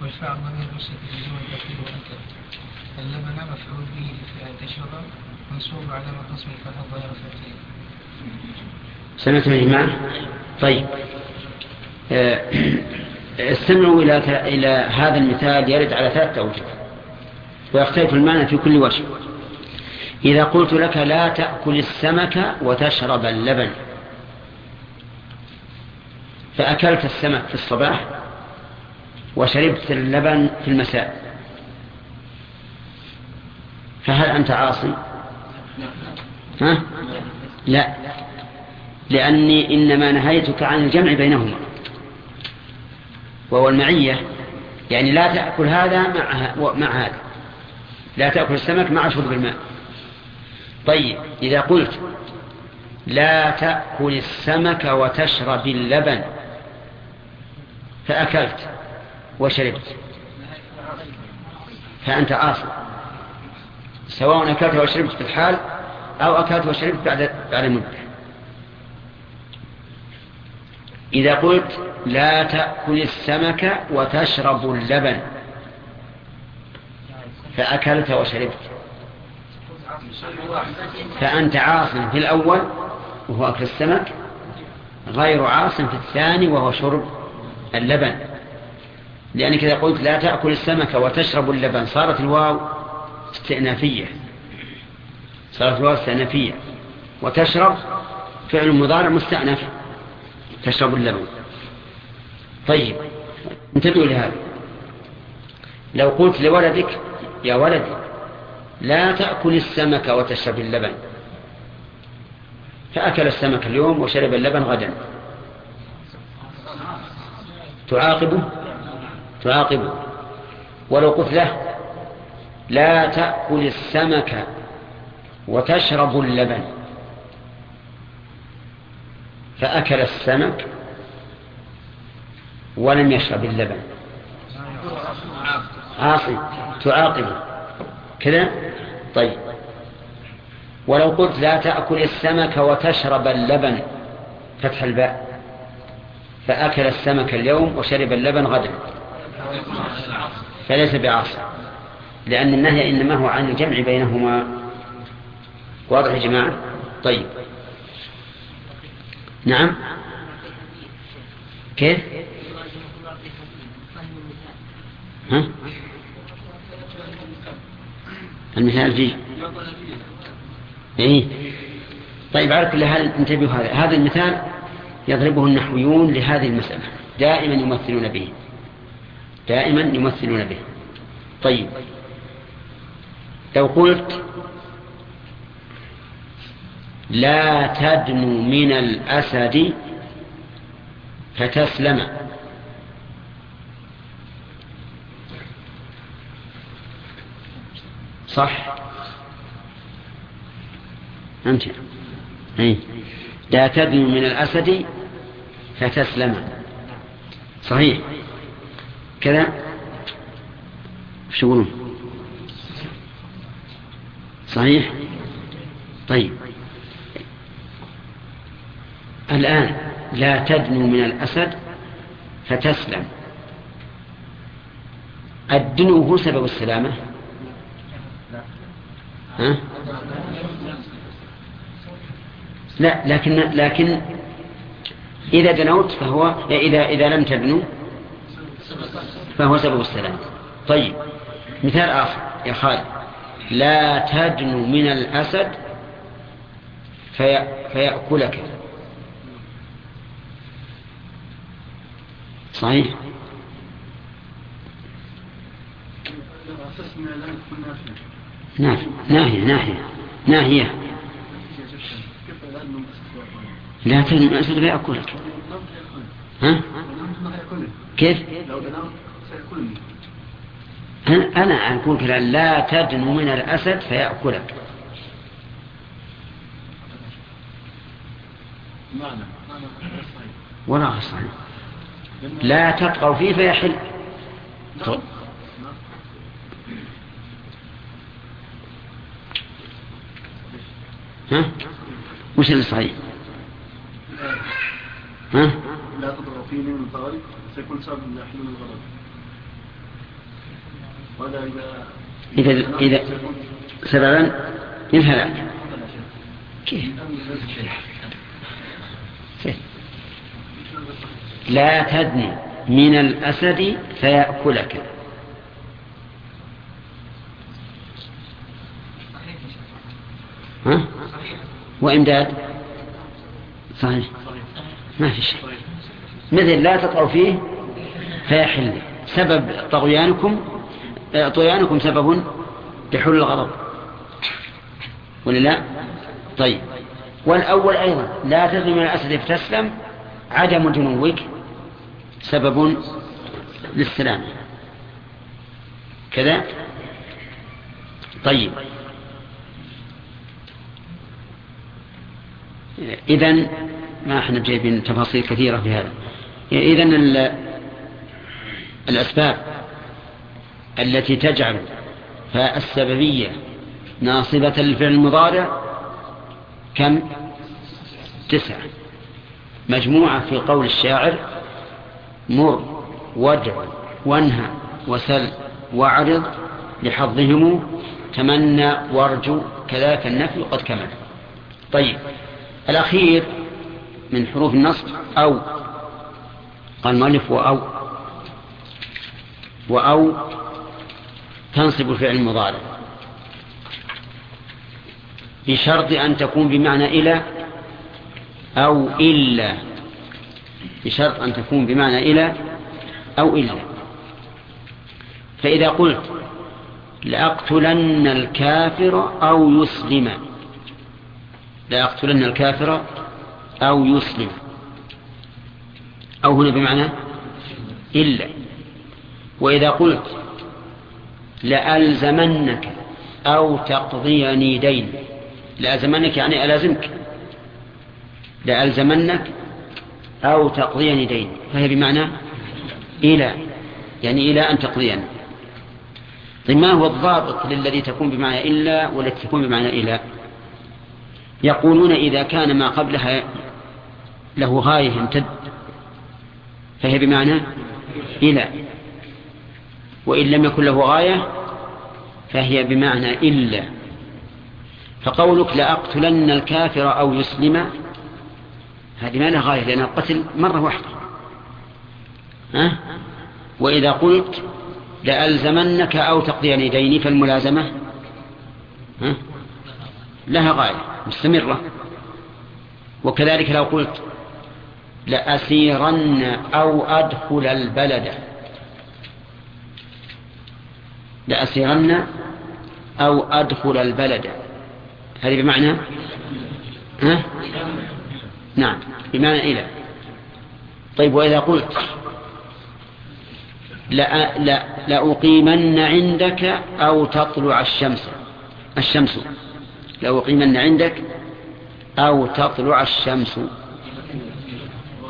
والفعل ضمير مستتر وجوه تقديره أنت اللبن مفعول به لفعل تشرب منصوب علامة نصبه فتح الظاهرة في آخره سمعتم يا جماعة؟ طيب. آه، استمعوا إلى إلى هذا المثال يرد على ثلاثة أوجه ويختلف المعنى في كل وجه. إذا قلت لك لا تأكل السمك وتشرب اللبن فأكلت السمك في الصباح وشربت اللبن في المساء فهل أنت عاصي؟ ها؟ لا. لأني إنما نهيتك عن الجمع بينهما. وهو المعية. يعني لا تأكل هذا مع, مع هذا. لا تأكل السمك مع شرب الماء. طيب إذا قلت لا تأكل السمك وتشرب اللبن فأكلت وشربت. فأنت عاصي سواء أكلت وشربت في الحال أو أكلت وشربت بعد بعد مدة إذا قلت لا تأكل السمك وتشرب اللبن فأكلت وشربت. فأنت عاص في الأول وهو أكل السمك غير عاص في الثاني وهو شرب اللبن. لأنك إذا قلت لا تأكل السمك وتشرب اللبن صارت الواو استئنافية. صارت الواو استئنافية. وتشرب فعل مضارع مستأنف. تشرب اللبن. طيب انتبهوا لهذا. لو قلت لولدك يا ولدي لا تأكل السمك وتشرب اللبن. فأكل السمك اليوم وشرب اللبن غدا. تعاقبه؟ تعاقبه. ولو قلت له لا تأكل السمك وتشرب اللبن. فأكل السمك ولم يشرب اللبن. عاصي تعاقبه كذا؟ طيب. ولو قلت لا تأكل السمك وتشرب اللبن فتح الباء. فأكل السمك اليوم وشرب اللبن غدا. فليس بعاصي لأن النهي إنما هو عن الجمع بينهما. واضح يا جماعة؟ طيب. نعم. كيف؟ ها؟ المثال فيه. إيه؟ طيب على كل حال انتبهوا هذا؟ هذا المثال يضربه النحويون لهذه المسألة. دائما يمثلون به. دائما يمثلون به. طيب. لو قلت لا تدنو من الأسد فتسلم. صح؟ أنت. أي لا تدنو من الأسد فتسلم. صحيح. كذا؟ شو صحيح؟ طيب. الآن لا تدنو من الأسد فتسلم. الدنو هو سبب السلامة؟ ها؟ لا لكن لكن إذا دنوت فهو إذا إذا لم تدنو فهو سبب السلامة. طيب مثال آخر يا خالد. لا تدنو من الأسد في فيأكلك صحيح أساس من الآن تكون نافية نافية ناهية ناهية ناهية كيف الآن من أساس وأقوال لا تدري من أسد فيأكلك ها؟ كيف؟ أنا أقول كذا لا تدنو من الأسد فيأكلك. صحيح ولا صحيح لا تطغوا فيه فيحل نعم ها؟ وش اللي صحيح؟ ها؟ لا تضرب فيه من الطوارئ سيكون سبب لحلول الغضب ولا إذا إذا إذا سببا للهلاك كيف؟ كيف؟ لا تدني من الأسد فيأكلك. ها؟ وإمداد؟ صحيح. ما في شيء. مثل لا تطغوا فيه فيحل. سبب طغيانكم طغيانكم سبب لحل الغضب. ولا لا؟ طيب. والأول أيضا لا تدري من الأسد فتسلم عدم جنوك سبب للسلامة كذا؟ طيب. إذن ما إحنا جايبين تفاصيل كثيرة في هذا. إذن ال- الأسباب التي تجعل فالسببية ناصبة للفعل المضارع كم؟ تسعة. مجموعة في قول الشاعر مر وادع وانهى وسل واعرض لحظهم تمنى وارجو كذاك النفي قد كمل. طيب الأخير من حروف النصب أو قال المؤلف وأو وأو تنصب الفعل المضارع. بشرط أن تكون بمعنى إلى أو إلا. بشرط أن تكون بمعنى إلى أو إلا فإذا قلت لأقتلن الكافر أو يسلم. لأقتلن الكافر أو يسلم. أو هنا بمعنى إلا. وإذا قلت لألزمنك أو تقضيني دين. لألزمنك يعني ألازمك. لألزمنك أو تقضيني دين. فهي بمعنى إلى يعني إلى أن تقضيني طيب ما هو الضابط للذي تكون بمعنى إلا والتي تكون بمعنى إلى؟ يقولون إذا كان ما قبلها له غاية يمتد فهي بمعنى إلى. وإن لم يكن له غاية فهي بمعنى إلا. فقولك لأقتلن الكافر أو يسلم هذه ما لها غاية لأن القتل مرة واحدة ها؟ وإذا قلت لألزمنك أو تقضي ديني فالملازمة ها؟ لها غاية مستمرة وكذلك لو قلت لأسيرن أو أدخل البلد لأسيرن أو أدخل البلد هذه بمعنى ها؟ نعم. بمعنى إلى. طيب وإذا قلت لا لا لأقيمن عندك أو تطلع الشمس. الشمس. لأقيمن عندك أو تطلع الشمس.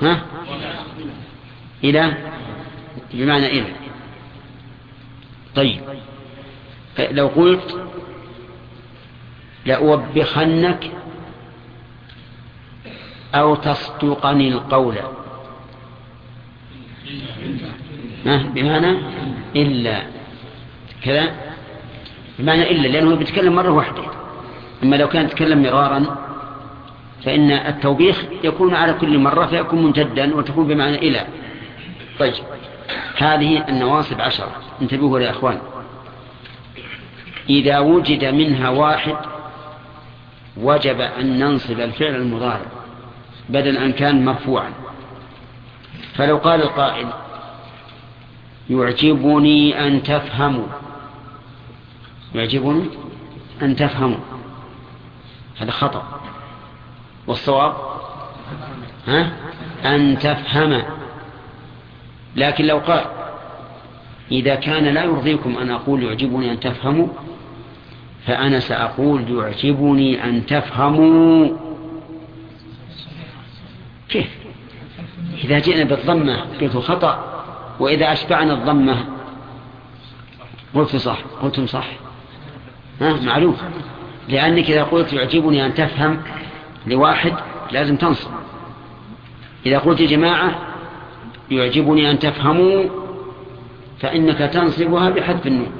ها؟ إلى. بمعنى إلى. طيب. لو قلت لأوبخنك أو تصدقني القول. بمعنى إلا. كذا؟ بمعنى إلا لأنه بيتكلم مرة واحدة. أما لو كان يتكلم مرارا فإن التوبيخ يكون على كل مرة فيكون ممتدا وتكون بمعنى إلى. طيب. هذه النواصب عشرة. انتبهوا يا أخوان. إذا وجد منها واحد وجب أن ننصب الفعل المضارع. بدل أن كان مرفوعا. فلو قال القائل يعجبني أن تفهموا. يعجبني أن تفهموا. هذا خطأ. والصواب ها؟ أن تفهم. لكن لو قال إذا كان لا يرضيكم أن أقول يعجبني أن تفهموا فأنا سأقول يعجبني أن تفهموا كيف إذا جئنا بالضمة قلت خطأ وإذا أشبعنا الضمة قلت صح قلتم صح. ها معلوم. لأنك إذا قلت يعجبني أن تفهم لواحد لازم تنصب. إذا قلت جماعة يعجبني أن تفهموا فإنك تنصبها بحذف النون.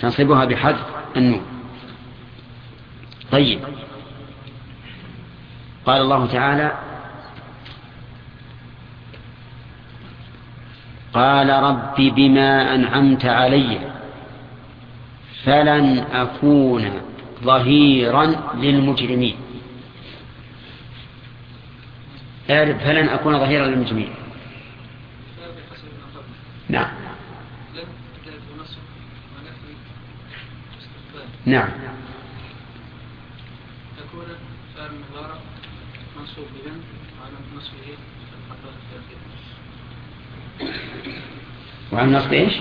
تنصبها بحذف النون. طيب. قال الله تعالى قال رب بما أنعمت علي فلن أكون ظهيرا للمجرمين. اعرف فلن أكون ظهيرا للمجرمين. نعم. نعم. تكون فعل مضارع منصوب بمن وعلى نصبه. وعن نصب إيش؟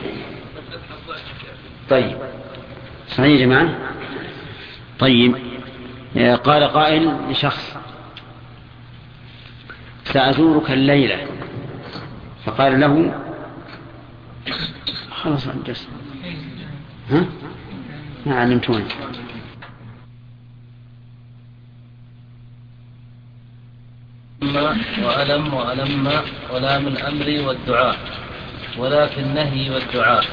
طيب. صحيح يا جماعة؟ طيب. قال قائل لشخص سأزورك الليلة. فقال له خلاص أنجز ها؟ ما علمتوني. وألم وألم ولام الأمر والدعاء ولا في النهي والدعاء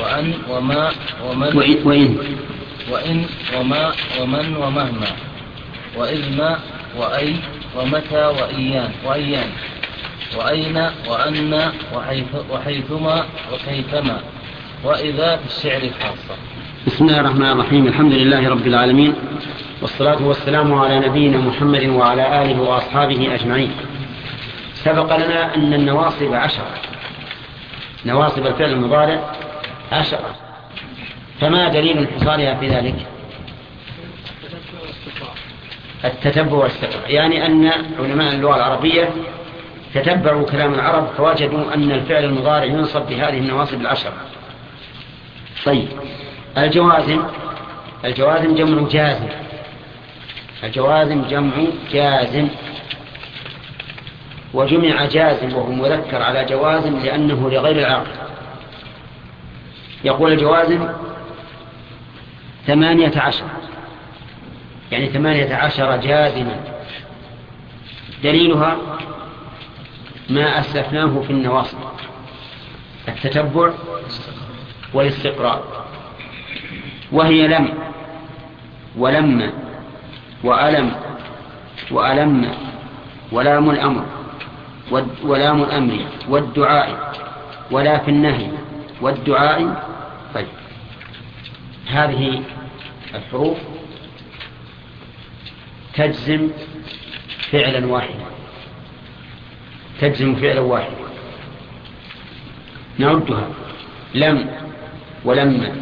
وأن وما ومن وإن, وإن. وإن وما ومن ومهما وإذ ما وأي ومتى وإيان وأيان وأين وأن وحيث وحيثما وكيفما وإذا في الشعر خاصة. بسم الله الرحمن الرحيم الحمد لله رب العالمين والصلاة والسلام على نبينا محمد وعلى آله وأصحابه أجمعين. سبق لنا أن النواصب عشرة. نواصب الفعل المضارع عشرة. فما دليل انحصارها في ذلك؟ التتبع والاستقراء يعني أن علماء اللغة العربية تتبعوا كلام العرب فوجدوا أن الفعل المضارع ينصب بهذه النواصب العشرة. طيب الجوازم. الجوازم جمع جازم. الجوازم جمع جازم. وجمع جازم وهو مذكر على جوازم لأنه لغير العاقل يقول الجوازم ثمانية عشر. يعني ثمانية عشر جازما. دليلها ما أسلفناه في النواصب. التتبع والاستقراء. وهي لم ولم وألم وألم ولام الأمر ولام الأمر والدعاء ولا في النهي والدعاء طيب. هذه الحروف تجزم فعلا واحدا. تجزم فعلا واحدا. نعدها. لم ولما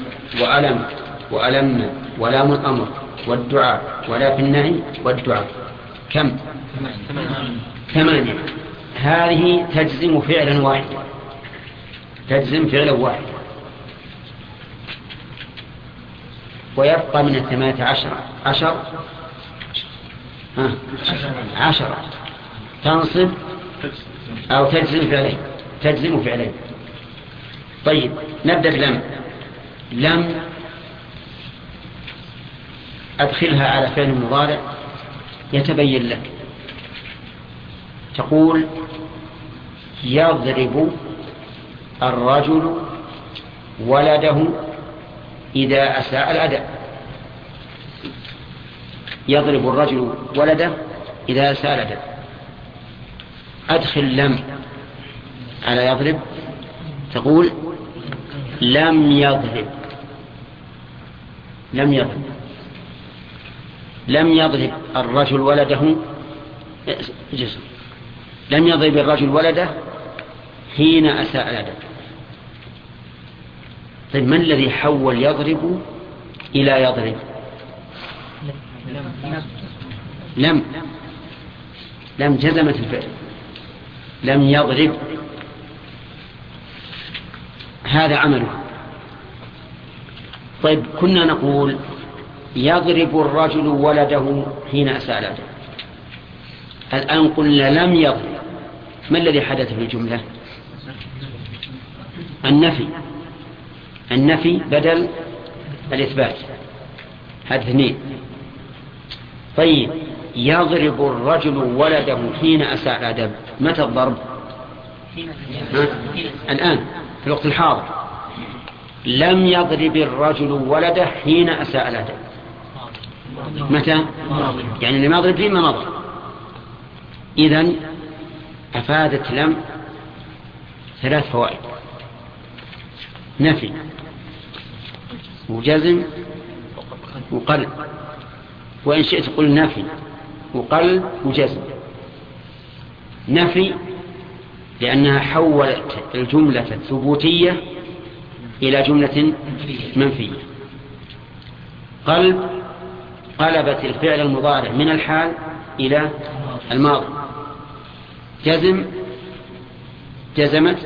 وألم وألم ولام الأمر. والدعاء ولا في النهي والدعاء. كم؟ ثمانية. هذه تجزم فعلا واحدا. تجزم فعلا واحدا. ويبقى من الثمانية عشر. عشر؟ ها؟ عشرة تنصب أو تجزم فعلين. تجزم فعلين. طيب نبدأ بلم. لم أدخلها على فعل مضارع يتبين لك. تقول يضرب الرجل ولده إذا أساء الأداء. يضرب الرجل ولده إذا أساء الأداء. أدخل لم على يضرب. تقول لم يضرب. لم يضرب. لم يضرب الرجل ولده جزء. لم يضرب الرجل ولده حين أساء الأدب طيب من الذي حول يضرب إلى يضرب؟ لم. لم جزمت الفعل. لم يضرب. هذا عمله. طيب كنا نقول يضرب الرجل ولده حين أسأل الآن قلنا لم يضرب. ما الذي حدث في الجملة؟ النفي. النفي بدل الإثبات. هذا اثنين. طيب يضرب الرجل ولده حين أساء الأدب متى الضرب؟ الآن في الوقت الحاضر. لم يضرب الرجل ولده حين أساء الأدب متى؟ يعني لم يضرب فيما مضى. إذن أفادت لم ثلاث فوائد. نفي وجزم وقلب. وإن شئت قل نفي وقلب وجزم. نفي لأنها حولت الجملة الثبوتية إلى جملة منفية. قلب قلبت الفعل المضارع من الحال إلى الماضي. جزم جزمت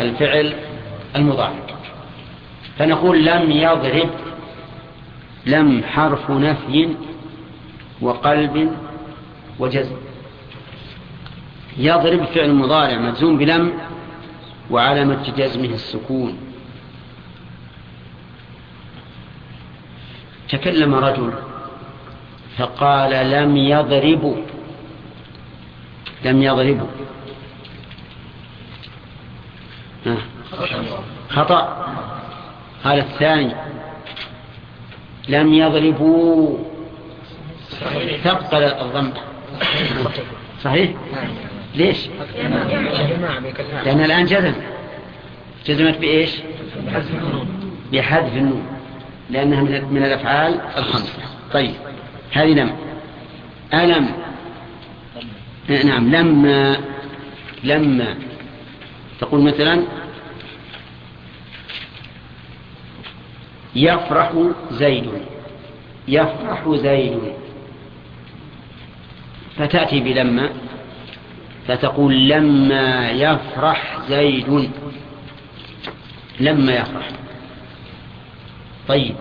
الفعل المضارع. فنقول لم يضرب لم حرف نفي وقلب وجزم. يضرب فعل مضارع مجزوم بلم وعلامة جزمه السكون. تكلم رجل فقال لم يضربوا. لم يضربوا. خطأ. قال الثاني. لم يضربوا. ثقل الضم. صحيح؟ ليش؟ لأن الآن جزم. جزمت بإيش؟ بحذف النون. لأنها من الأفعال الخمسة. طيب. هذه لم. ألم نعم لما لما تقول مثلا يفرح زيد. يفرح زيد. فتأتي بلما فتقول لما يفرح زيد. لما يفرح. طيب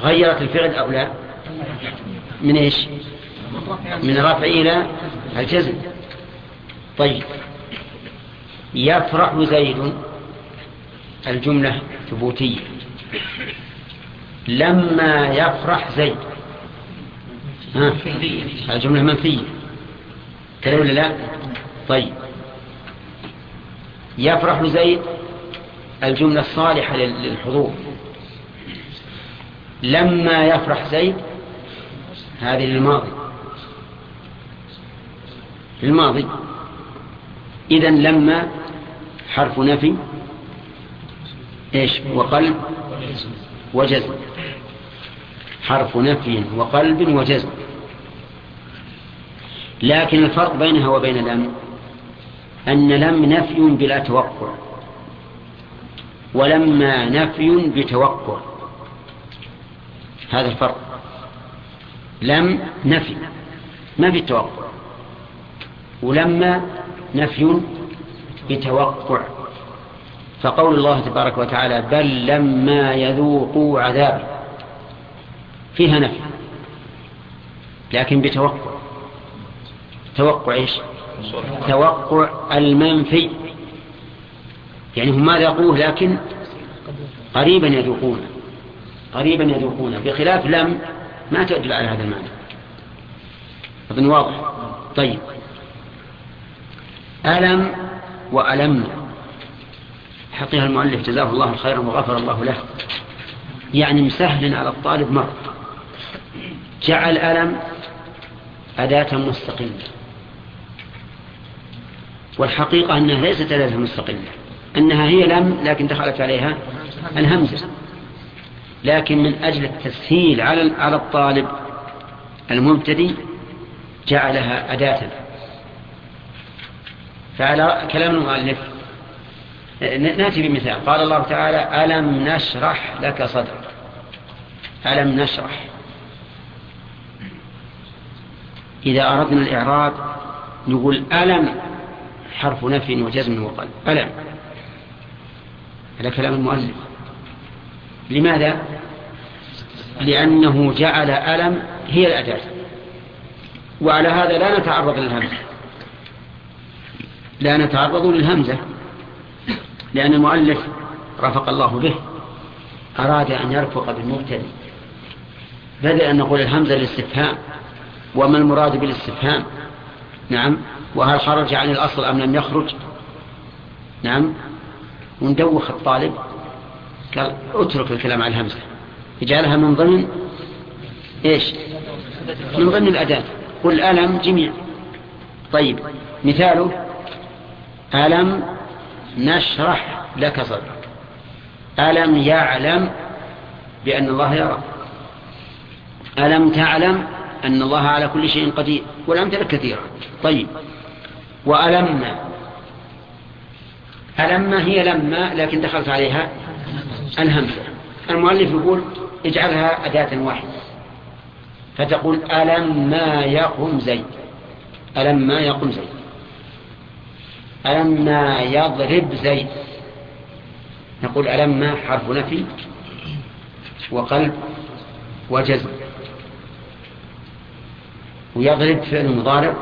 غيرت الفعل أو لا؟ من إيش؟ من الرفع إلى الجزم. طيب. يفرح زيد الجملة ثبوتية. لما يفرح زيد. ها؟ الجملة منفية. كذا ولا لا؟ طيب. يفرح زيد الجملة الصالحة للحضور. لما يفرح زيد هذه للماضي. الماضي إذا لما حرف نفي إيش؟ وقلب وجزم. حرف نفي وقلب وجزم. لكن الفرق بينها وبين لم أن لم نفي بلا توقع ولما نفي بتوقع. هذا الفرق. لم نفي ما في توقع ولما نفي بتوقع. فقول الله تبارك وتعالى بل لما يذوقوا عذابي فيها نفي لكن بتوقع. توقع إيش؟ توقع المنفي. يعني هم ما ذاقوه لكن قريبا يذوقونه قريبا يذوقونه بخلاف لم ما تدل على هذا المعنى. أظن واضح. طيب. ألم وألم. حقيقة المؤلف جزاه الله خيرا وغفر الله له. يعني مسهل على الطالب مرة جعل ألم أداة مستقلة. والحقيقة أنها ليست أداة مستقلة. أنها هي لم لكن دخلت عليها الهمزة. لكن من أجل التسهيل على على الطالب المبتدي جعلها أداة. فعلى كلام المؤلف نأتي بمثال. قال الله تعالى ألم نشرح لك صدرك؟ ألم نشرح؟ إذا أردنا الإعراب نقول ألم حرف نفي وجزم وقلب. ألم. هذا كلام المؤلف. لماذا؟ لأنه جعل ألم هي الأداة وعلى هذا لا نتعرض للهمزة. لا نتعرض للهمزة. لأن المؤلف رفق الله به أراد أن يرفق بالمبتدئ. بدل أن نقول الهمزة للاستفهام. وما المراد بالاستفهام؟ نعم. وهل خرج عن الأصل أم لم يخرج؟ نعم. وندوخ الطالب. قال اترك الكلام عن الهمزة. إجعلها من ضمن إيش؟ من ضمن الأداة. قل ألم جميع. طيب مثاله ألم نشرح لك صدرك. ألم يعلم بأن الله يرى. ألم تعلم أن الله على كل شيء قدير. والأمثلة كثيرة طيب وألم. ألم هي لما لكن دخلت عليها. الهمزة. المؤلف يقول اجعلها أداة واحدة. فتقول ألم ما يقم زيد. ألم ما يقم زيد. ألم ما يضرب زيد. نقول ألم ما حرف نفي وقلب وجزم. ويضرب فعل مضارع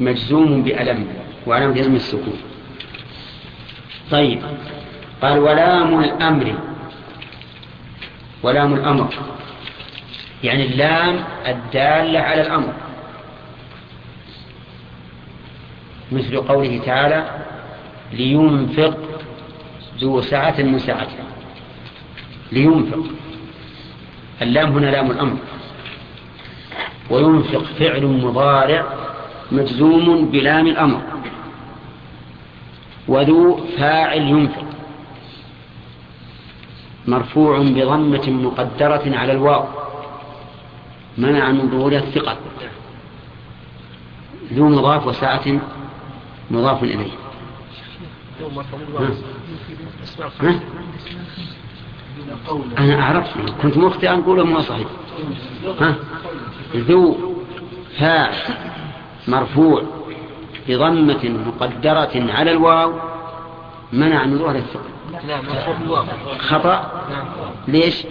مجزوم بألم وعلم جزم السكون. طيب. قال ولام الأمر. ولام الأمر. يعني اللام الدالة على الأمر. مثل قوله تعالى لينفق ذو سعة من سعته. لينفق. اللام هنا لام الأمر. وينفق فعل مضارع مجزوم بلام الأمر. وذو فاعل ينفق. مرفوع بضمة مقدرة على الواو منع من ظهور الثقة ذو مضاف وساعة مضاف إليه؟ أنا أعرف كنت مخطئا أقول ما صحيح ها؟ ذو فاعل مرفوع بضمة مقدرة على الواو منع من ظهر الثقة خطأ؟ ليش؟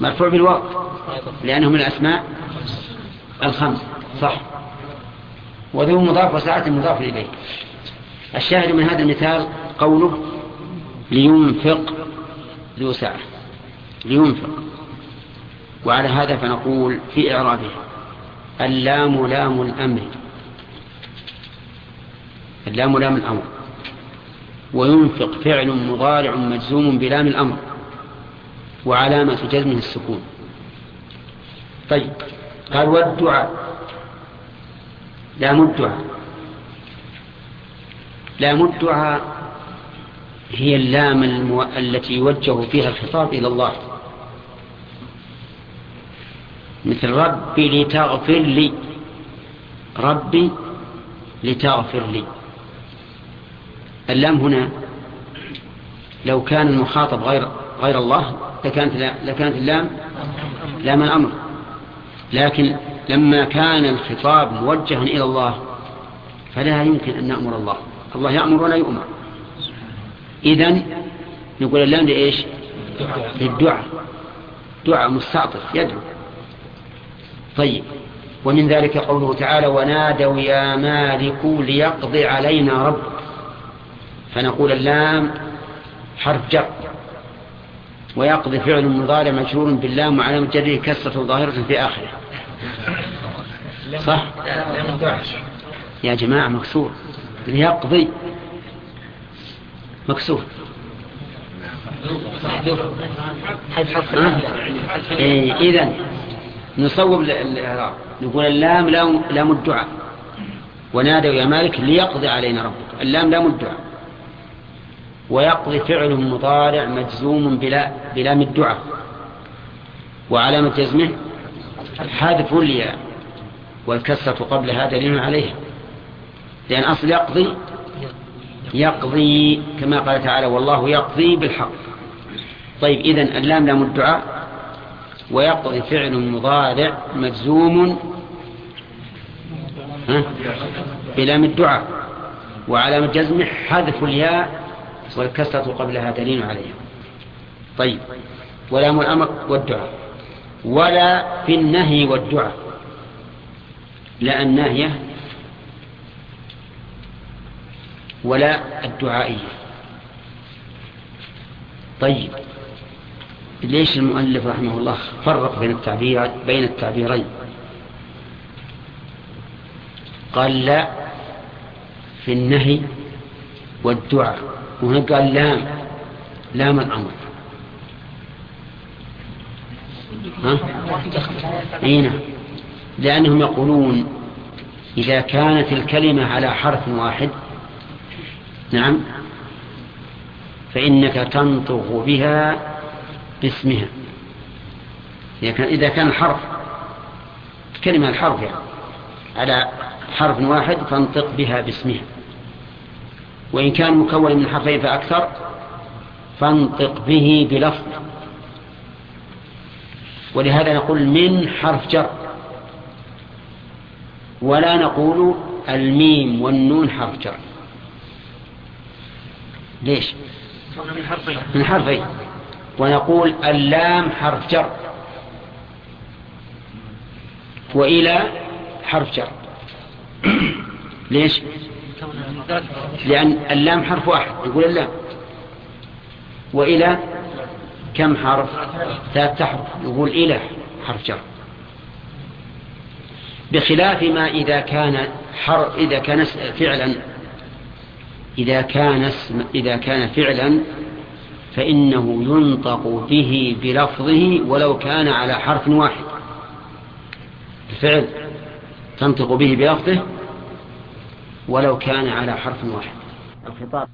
مرفوع بالواو. لأنه من الأسماء الخمس. صح. وذو مضاف وساعة مضاف إليه. الشاهد من هذا المثال قوله لينفق ذو ساعة. لينفق. وعلى هذا فنقول في إعرابه اللام لام الأمر. اللام لام الأمر. وينفق فعل مضارع مجزوم بلام الأمر وعلامة جزمه السكون. طيب قال والدعاء. لام الدعاء. لام الدعاء هي اللام المو... التي يوجه فيها الخطاب إلى الله. مثل ربي لتغفر لي. ربي لتغفر لي. اللام هنا لو كان المخاطب غير غير الله لكانت لكانت اللام لام الأمر. لكن لما كان الخطاب موجها إلى الله فلا يمكن أن نأمر الله. الله يأمر ولا يؤمر. اذا نقول اللام لإيش؟ للدعاء. دعاء مستعطف يدعو. طيب. ومن ذلك قوله تعالى ونادوا يا مالك ليقضي علينا ربك. فنقول اللام حرف جر. ويقضي فعل مضارع مجرور باللام وعلامة جره كسرة ظاهرة في آخره. صح؟ يا جماعة مكسور. ليقضي مكسور. إيه إذن نصوب الإعراب. نقول اللام لام الدعاء. ونادوا يا مالك ليقضي علينا ربك. اللام لام الدعاء. ويقضي فعل مضارع مجزوم بلا بلام الدعاء وعلامة جزمه حذف الياء والكسرة قبلها دليل عليها لأن أصل يقضي يقضي كما قال تعالى والله يقضي بالحق. طيب إذن اللام لام الدعاء ويقضي فعل مضارع مجزوم؟ بلام الدعاء وعلامة جزمه حذف الياء والكسرة قبلها دليل عليها طيب. ولام الأمر والدعاء. ولا في النهي والدعاء. لا الناهية ولا الدعائية طيب. ليش المؤلف رحمه الله فرق بين التعبير بين التعبيرين؟ قال لا في النهي والدعاء. وهنا قال لام. لام الأمر. ها؟ إي نعم. لأنهم يقولون إذا كانت الكلمة على حرف واحد نعم فإنك تنطق بها باسمها. إذا كان, الحرف كلمة الحرف يعني على حرف واحد فانطق بها باسمها. وإن كان مكون من حرفين فأكثر فانطق به بلفظ. ولهذا نقول من حرف جر. ولا نقول الميم والنون حرف جر. ليش؟ من حرفين. من حرفين. ونقول اللام حرف جر. وإلى حرف جر. ليش؟ لأن اللام حرف واحد يقول اللام. وإلى كم حرف؟ ثلاثة حرف يقول إلى حرف جر. بخلاف ما إذا كان حر إذا كان فعلا إذا كان اسم إذا كان فعلا فإنه ينطق به بلفظه ولو كان على حرف واحد. الفعل تنطق به بلفظه ولو كان على حرف واحد. الخطاب.